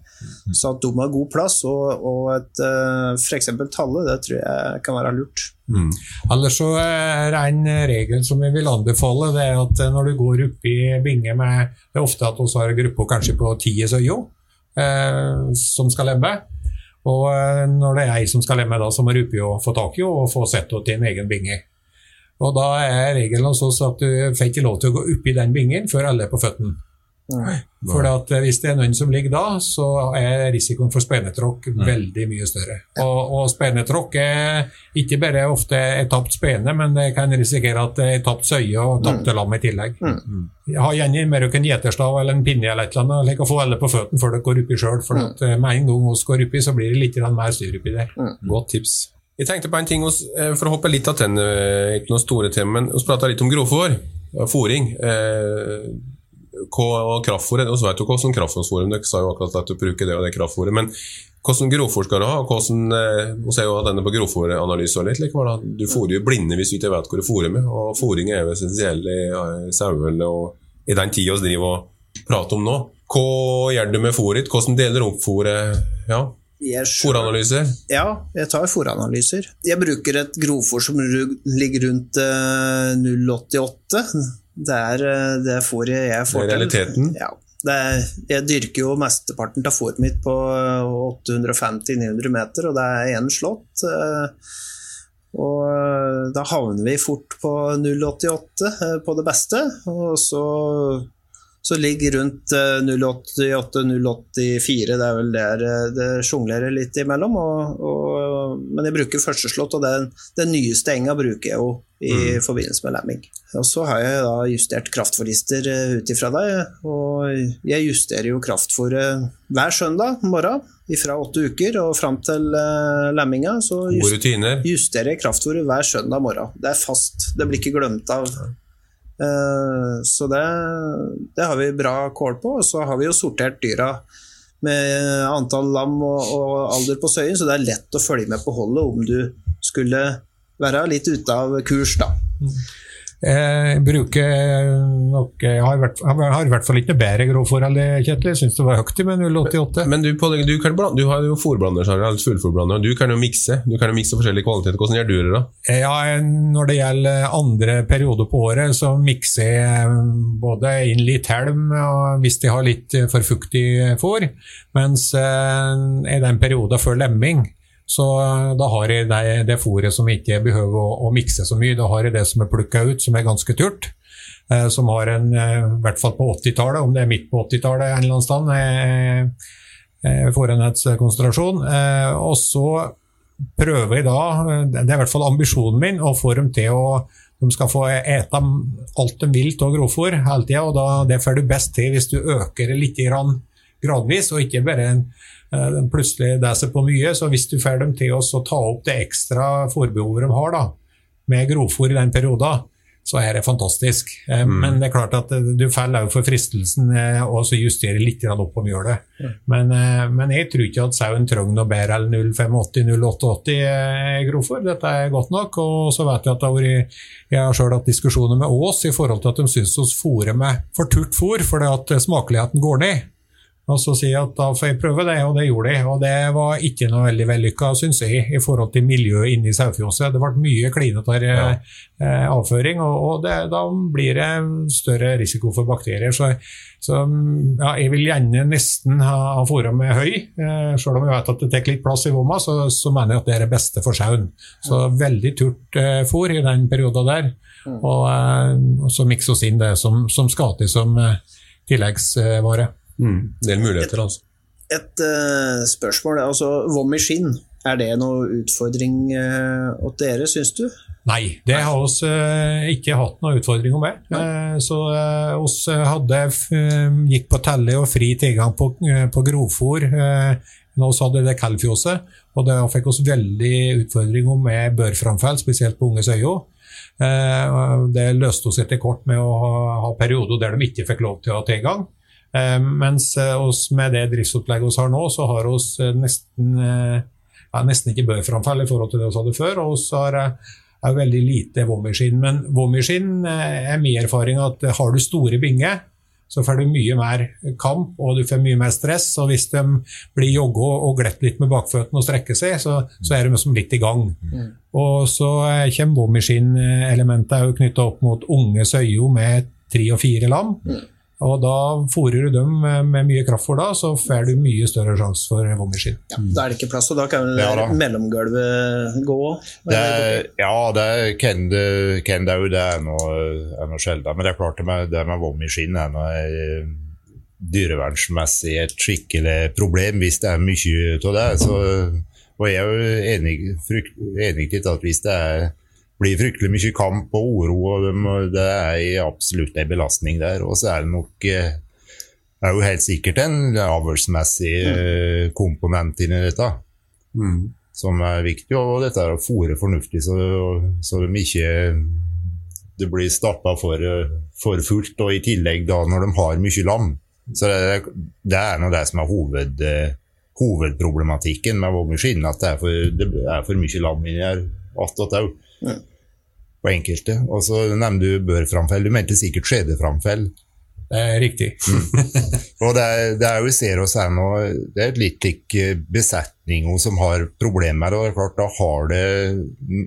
Så at de har god plass og, og et uh, f.eks. talle, det tror jeg kan være lurt. Mm. Ellers så er det en regel som vi vil anbefale, det er at når du går opp i binge med Det er ofte at vi har en gruppe kanskje på ti søyer eh, som skal lemme. Og eh, når det er ei som skal lemme, da, så må Rupi få tak i og få sett henne til en egen binge. Og Da er regelen hos oss at du får ikke lov til å gå oppi den bingen før alle er på føttene. For eh, hvis det er noen som ligger da, så er risikoen for spenetråkk veldig mye større. Og, og spenetråkk er ikke bare ofte et tapt spene, men det kan risikere at det er tapt søye og tapte lam i tillegg. Jeg har gjerne med dere en gjeterstav eller en pinne eller et eller annet, like å få alle på føttene før dere går oppi sjøl. For at eh, med en gang vi går oppi, så blir det litt mer styr oppi der. Godt tips. Jeg tenkte på en ting, hos, For å hoppe litt av den, ikke noe store tema, men vi prata litt om grovfòr. Fòring. Eh, kraftfôret, så vet du hvordan kraftfôrforum Dere sa jo akkurat at du bruker det og det kraftfôret. Men hvordan grovfôr skal du ha? Hvordan, vi ser jo denne på grovfòranalyse litt. Like, du fôrer jo blinde hvis du ikke vet hvor du fôrer med. Og fôring er jo essensiell i saueholdet og i den tida vi driver og prater om nå. Hva gjør du med fôret? Hvordan deler du opp fôret? Ja. Fòranalyser? Ja, jeg tar fòranalyser. Jeg bruker et grovfòr som ligger rundt 0,88 det er eh, det fôret jeg får til. Det er realiteten? Ja. Er, jeg dyrker jo mesteparten av fôret mitt på 850-900 meter, og det er én slått. Eh, og eh, da havner vi fort på 0,88 på det beste. Og så, så ligger rundt 0,88-0,84. Det er vel der det sjonglerer litt imellom. Og, og, men jeg bruker førsteslått, og den, den nyeste enga bruker jeg jo i mm. forbindelse med lamming. Og så har jeg da justert kraftfòrlister eh, ut ifra deg, Og jeg justerer jo kraftfòret hver søndag morgen fra åtte uker og fram til uh, lamminga. Så just, justerer jeg kraftfòret hver søndag morgen. Det er fast, det blir ikke glemt av. Uh, så det, det, har vi bra kål på. Og så har vi jo sortert dyra med antall lam og, og alder på søyen, så det er lett å følge med på holdet om du skulle være litt ute av kurs, da. Jeg bruker nok Jeg har, vært, har i hvert fall ikke noe bedre grovfòr enn det, Kjetil. Jeg syns det var høyt med 088. Men du, du, kan, du har jo fôrblander, fullfòrblander. Du kan jo mikse Du kan jo mikse forskjellige kvaliteter. Hvordan gjør du det, da? Ja, Når det gjelder andre perioder på året, så mikser jeg både inn litt helm hvis de har litt for fuktig fôr, mens eh, i den perioden før lemming så eh, da har jeg det, det fôret som ikke behøver å, å, mikse så mye. Da har jeg det som er plukka ut, som er ganske turt. Eh, som har en, eh, i hvert fall på 80-tallet, om det er midt på 80-tallet en eller annen sted, eh, eh, fôrenhetskonsentrasjon. Eh, og så prøver jeg da, det er i hvert fall ambisjonen min, å få dem til å de skal få ete alt de vil av grovfòr hele tida, og da, det får du best til hvis du øker litt gradvis, og ikke bare en, plutselig deser på mye. Så hvis du får dem til å ta opp det ekstra fòrbehovet de har da, med grovfôr i den perioden, så er det fantastisk. Eh, mm. Men det er klart at eh, du faller òg for fristelsen og så justere litt opp på mjølet. Mm. Men, men, jeg tror ikke at sauen trenger noe bedre enn 085-088 grovfôr. Dette er godt nok. Og så vet jeg at vært, jeg har selv hatt diskusjoner med Ås i forhold til at de syns vi fôrer med for turt fôr fordi at smakeligheten går ned. Og så sier jeg at da får jeg prøve det, og det gjorde jeg. Og det var ikke noe veldig vellykka, syns jeg, i forhold til miljøet inne i sauefjøset. Det ble mye klinete ja. eh, avføring, og, og det, da blir det større risiko for bakterier. Så, så ja, jeg vil gjerne nesten ha, ha med høy. Eh, selv om jeg vet at det tar litt plass i vomma, så, så, mener jeg at det er det beste for sauen. Så veldig turt eh, fôr i den perioden der. Mm. Og, eh, så mikse oss inn det som, som skal til som eh, tilleggsvare. Mm. Del muligheter, altså. Et uh, spørsmål. altså Vom i skinn, er det noen utfordring uh, åt dere, syns du? Nei, det har vi uh, ikke hatt noen utfordring med. Uh, så vi hadde gikk på telle og fri tilgang på, på grovfôr når vi hadde det kaldfjøset. Og det fikk oss veldig utfordringer med børframfall, spesielt på Unges søyer. Det løste oss etter kort med å ha, ha perioder der de ikke fikk lov til å ha tilgang. Eh, mens eh, oss med det driftsopplegget vi har nå, så har vi eh, nesten, ja, nesten ikke børframfall i forhold til det vi hadde før. og vi har er veldig lite vomiskinn. Men vomiskinn er min erfaring at har du store binger, så får du mye mer kamp og du får mye mer stress. og Hvis de blir jogga og glett litt med bakføttene og strekker seg, så, så er de liksom litt i gang. Mm. Og Så kommer vomiskinn-elementet knytta opp mot unge søyer med tre og fire lam. Mm. Og da fôrer du dem med mye kraftfôr, da, så får du mye større sjanse for vomiskinn. Ja, da er det ikke plass, og da kan vel ja, mellomgulvet gå òg? Ja, det kan det, kan det jo. Det er noe, sjeldent. Men det er klart det med, det med er noe eh, dyrevernsmessig et skikkelig problem hvis det er mye av det. Så, og jeg er jo enig, enig i at hvis det er blir fryktelig mye kamp og uro, og det er absolutt en belastning der. Og så er det nok det er jo helt sikkert en avlsmessig mm. komponent inni dette. Mm. Som er viktig. Og dette er å fòre fornuftig, så, så de ikke det blir stappa for, for, fullt. Og i tillegg da når de har mye lam. Så det, det er nå det som er hoved, hovedproblematikken med vogn at det er for, det er for mye lam inni her attåt òg. På enkelte. Og så nevner du børframfell. Du mente sikkert skjedeframfell. Det er riktig. mm. <laughs> Og det er, det er jo vi ser oss her nå, det er et litt lik eh, besetning som har problemer. og det er klart Da har det,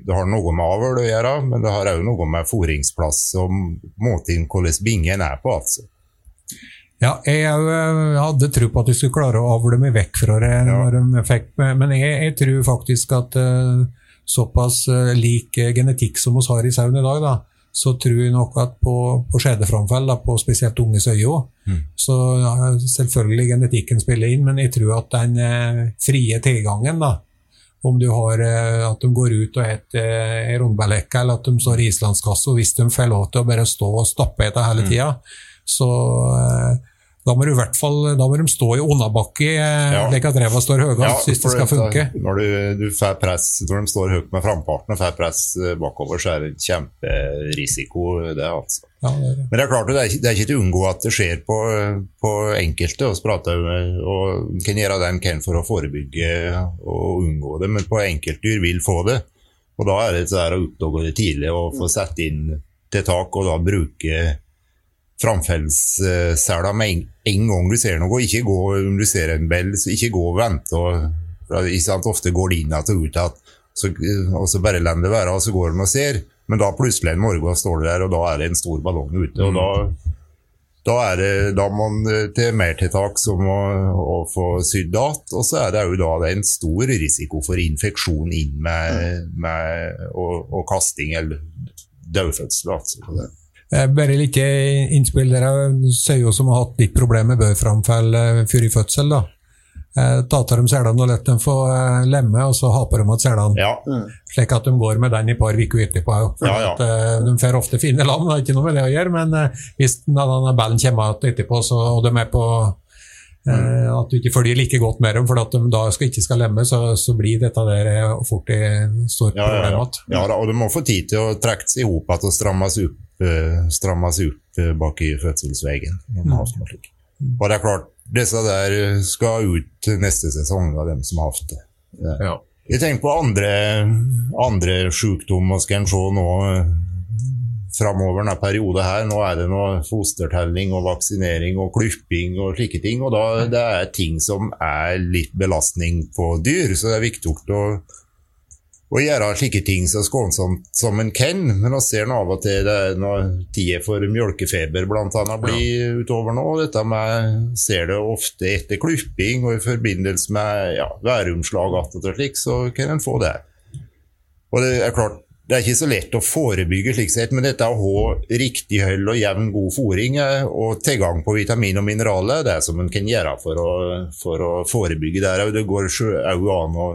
det har noe med avl å gjøre, men det har òg noe med fôringsplass og måten hvordan bingen er på. altså. Ja, jeg hadde tro på at de skulle klare å avle meg vekk fra det, ja. men jeg, jeg, tror faktisk at uh, såpass uh, lik uh, genetikk som vi har i sauen i dag, da, så tror jeg nok at på, på skjedeframfall, på spesielt unges øyne, mm. så ja, selvfølgelig genetikken spiller inn, men jeg tror at den eh, frie tilgangen, da, om du har at de går ut og spiser rundbærlekka, eller at de står i islandskasse, og hvis de får lov til å bare stå og stappe etter hele tida, mm. så da må, du i hvert fall, da må de stå i onnabakke, eh, ja. slik at ræva står høyest ja, hvis det skal funke. Når du, du press, når de står høyt med framparten og får press eh, bakover, så er det en kjemperisiko. det altså. Ja, det Men det er klart, det er, det er ikke til å unngå at det skjer på, på enkelte. med, og kan gjøre det en kan for å forebygge og unngå det, men på enkeltdyr vil få det. Og Da er det så å oppdage det tidlig og få satt inn til tak og da bruke framfellssela med en, gang du ser noe. Ikke gå om du ser en bell, så ikke gå og vente. Og, sant, ofte går det inn og ut igjen, og så bare lar det være, og så går de og ser. Men da plutselig en morgen står du der, og da er det en stor ballong ute. og da, da, er det, da man til mertiltak som å, å få sydd igjen. Og så er det jo da det er en stor risiko for infeksjon inn med, med og, og, kasting eller dødfødsel. Altså. Eh, bare litt innspill. Dere sier jo som har hatt litt problemer med bøyframfall eh, før i fødsel. da. eh, da tar de selene og lar dem få eh, lemme, og så haper de igjen selene. Ja. Slik at de går med den i par uker etterpå. Ja, ja. at, eh, De får ofte fine lam, det har ikke noe med det å gjøre, men eh, hvis denne ballen kommer igjen etterpå, så, og de er på eh, At du ikke følger like godt med dem, for at de da skal, ikke skal lemme, så, så blir dette der eh, fort et stort Ja, ja, problem ja. igjen. ja da, og de må få tid til å trekke seg opp igjen og strammes opp, eh, strammes opp bak i fødselsveien. slikt. Og det er klart, disse der skal ut neste sesong, av dem som har hatt det. Ja. Jeg tenker på andre, andre sykdommer, skal en se nå framover denne perioden her. Nå er det noe fostertelling og vaksinering og klipping og slike ting. Og da det er ting som er litt belastning på dyr, så det er viktig å, å gjøre slike ting så skånsomt som en kan. Men vi ser nå av og til det er noe tider for mjølkefeber annet blir utover nå. Dette med ser det ofte etter klipping og i forbindelse med ja, væromslag og slik, så kan en få det. Og det er klart, det er ikke så lett å forebygge slik sett, men dette å ha riktig høll og jevn god fôring eh, og tilgang på vitamin og mineraler, det er som en kan gjøre for å, for å forebygge det. òg. Det går òg an å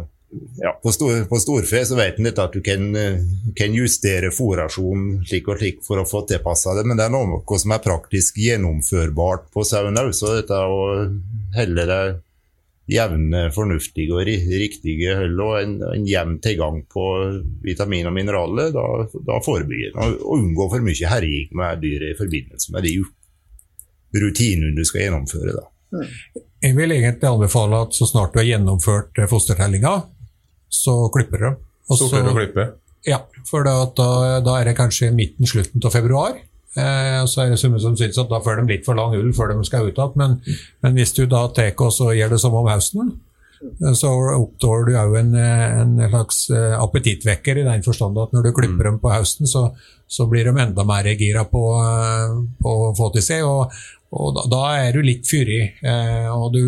ja, på, stor, på storfe så vet en at du kan, eh, kan justere fôrasjon slik og slik for å få tilpassa det, men det er noe som er praktisk gjennomførbart på sauen òg. Så dette å helle det jevne, fornuftige og riktige hull og en, en jevn tilgang på vitamin og mineraler, da, da forebygger en. Og, unngå for mye herjing med dyret i forbindelse med de rutinene du skal gjennomføre. Da. Jeg vil egentlig anbefale at så snart du har gjennomført eh, fostertellinga, så klipper du. Og så- klipper du? Ja, for da, da, da er det kanskje midten, slutten av februar. Eh, og så er det noen som syns at da får de litt for lang ull før de skal ut igjen. Men, hvis du da tar og så gjør det som om høsten, eh, så oppdår du òg en, eh, en slags eh, appetittvekker i den forstand at når du klipper dem på høsten, så, så blir de enda mer gira på, på å få til seg. Og, og da, da er du litt fyrig. Eh, og du,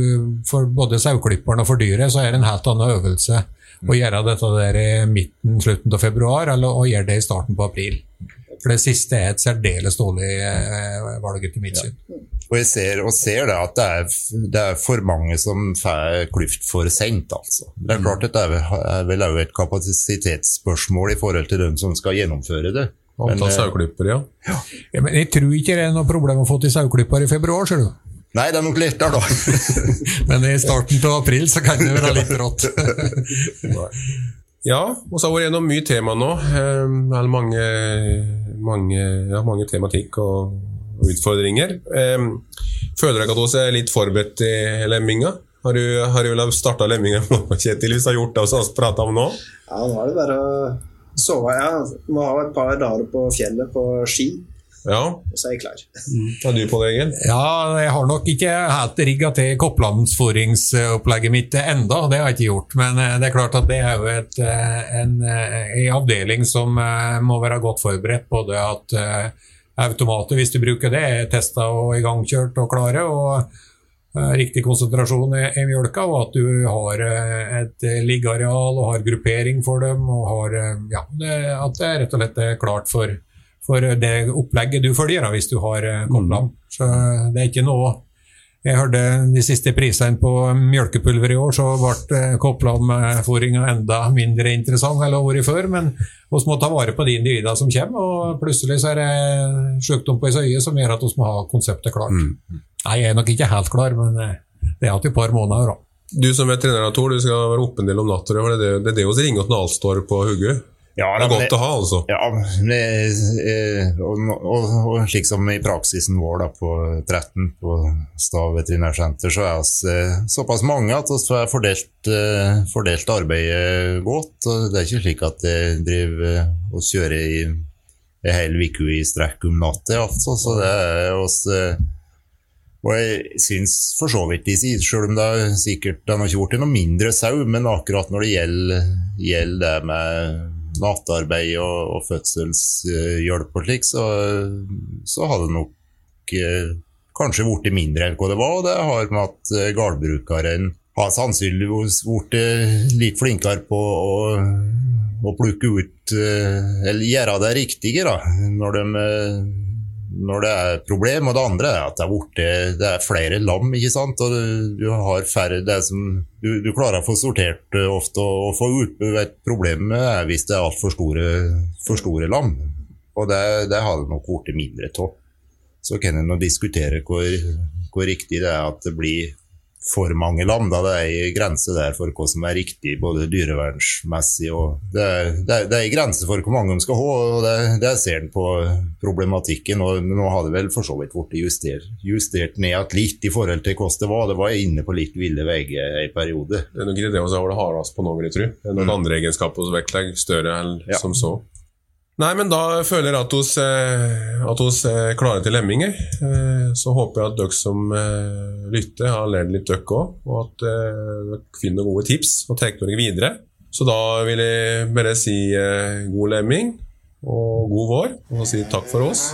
for både saueklipperen og for dyret så er det en helt annen øvelse å gjøre dette der i midten, slutten av februar, eller å gjøre det i starten på april. For det siste er et særdeles dårlig eh, valg etter mitt syn. Og jeg ser, og ser det at det er, det er for mange som får klyft for sent, altså. Det er klart dette er, vel- er vel òg et kapasitetsspørsmål i forhold til dem som skal gjennomføre det. Antall eh, saueklippere, ja. Ja, men jeg tror ikke det er noe problem å få til saueklipper i februar, ser du. Nei, det er nok lettere, da. <laughs> Men i starten av april så kan det være litt rått. <laughs> <laughs> Ja, og så har vi vært gjennom mye tema nå. Eh, eller mange, mange, ja, mange tematikk og utfordringer. Eh, føler dere at vi er litt forberedt i lemminga? Har du, har du starta lemminga nå, <laughs> Kjetil, hvis du har gjort det vi har prata om nå? Ja, nå er det bare å sove. Jeg må ha et par dager på fjellet på ski, Ja, og så er jeg klar. Er du på det, Egil? Ja, jeg har nok ikke helt rigga til kopplandsforingsopplegget mitt enda, det har jeg ikke gjort. Men eh, det er klart at det er jo et, eh, en, eh, en avdeling som må være godt forberedt. på det at automatet, automater, hvis du bruker det, er testa og igangkjørt og klare. og Riktig konsentrasjon i, i mjølka, og at du har et liggeareal og har gruppering for dem. og har, ja, det, At det rett og slett er klart for, for det opplegget du følger da, hvis du har kobla. Mm. Så eh, det er ikke noe Jeg hørte de siste prisene på mjølkepulver i år, så ble koplamfôringa enda mindre interessant enn året før. Men vi må ta vare på de individene som kommer, og plutselig så er det sykdom på ei øye som gjør at vi må ha konseptet klart. Nei, jeg er nok ikke helt klar, men eh, det er igjen et par måneder. da. Du som veterinær, Tor, du skal være oppe en del om natta. Det er det, vi ringer til alt står på hugget. Ja, Det er godt godt å ha, altså. Ja, det, eh, og, og, og slik som i praksisen vår da, på 13 på Stav veterinærsenter, så er vi eh, såpass mange at vi får fordelt, eh, fordelt arbeidet godt. og Det er ikke slik at jeg driver og kjører i en hel uke i strekk om natta, altså. Så det er oss og jeg syns for så vidt de sier, selv om det er sikkert de har ikke blitt noe mindre sau, men akkurat når det gjelder, gjelder det med nattarbeid og, og fødselshjelp og slik, så, så har det nok eh, kanskje blitt mindre enn hva det var. og Det har med at eh, gårdbrukeren har sannsynligvis blitt litt flinkere på å, å plukke ut eh, Eller gjøre det riktige, da, når de, eh, når det er problem. Og det andre er at det er, borte, det er flere lam, ikke sant. Og du, har færre det som, du, du, klarer å få sortert ofte og, og få ut et problem er hvis det er altfor store, for store lam. Og det, det har det nok blitt mindre av. Så kan en diskutere hvor, hvor riktig det er at det blir for mange land. Da. Det er en grense der for hva som er riktig, både dyrevernsmessig og Det er, det det er en grense for hvor mange de skal ha, og det, det ser en på problematikken. og Nå har det vel for så vidt blitt justert, justert ned litt i forhold til hvordan det var. Det var inne på litt ville veier en periode. Det er noen greier det å ha det hardest på nå, vil jeg tro. Noen mm. andre egenskaper som vektlegger større enn ja. som så. Nei, men da føler jeg at hos, eh, at er klare til lemminger. Eh, så håper jeg at dere som eh, lytter, har lært litt dere òg, og at dere finner gode tips og tar dere videre. Så da vil jeg bare si god lemming og god vår, og si takk for oss.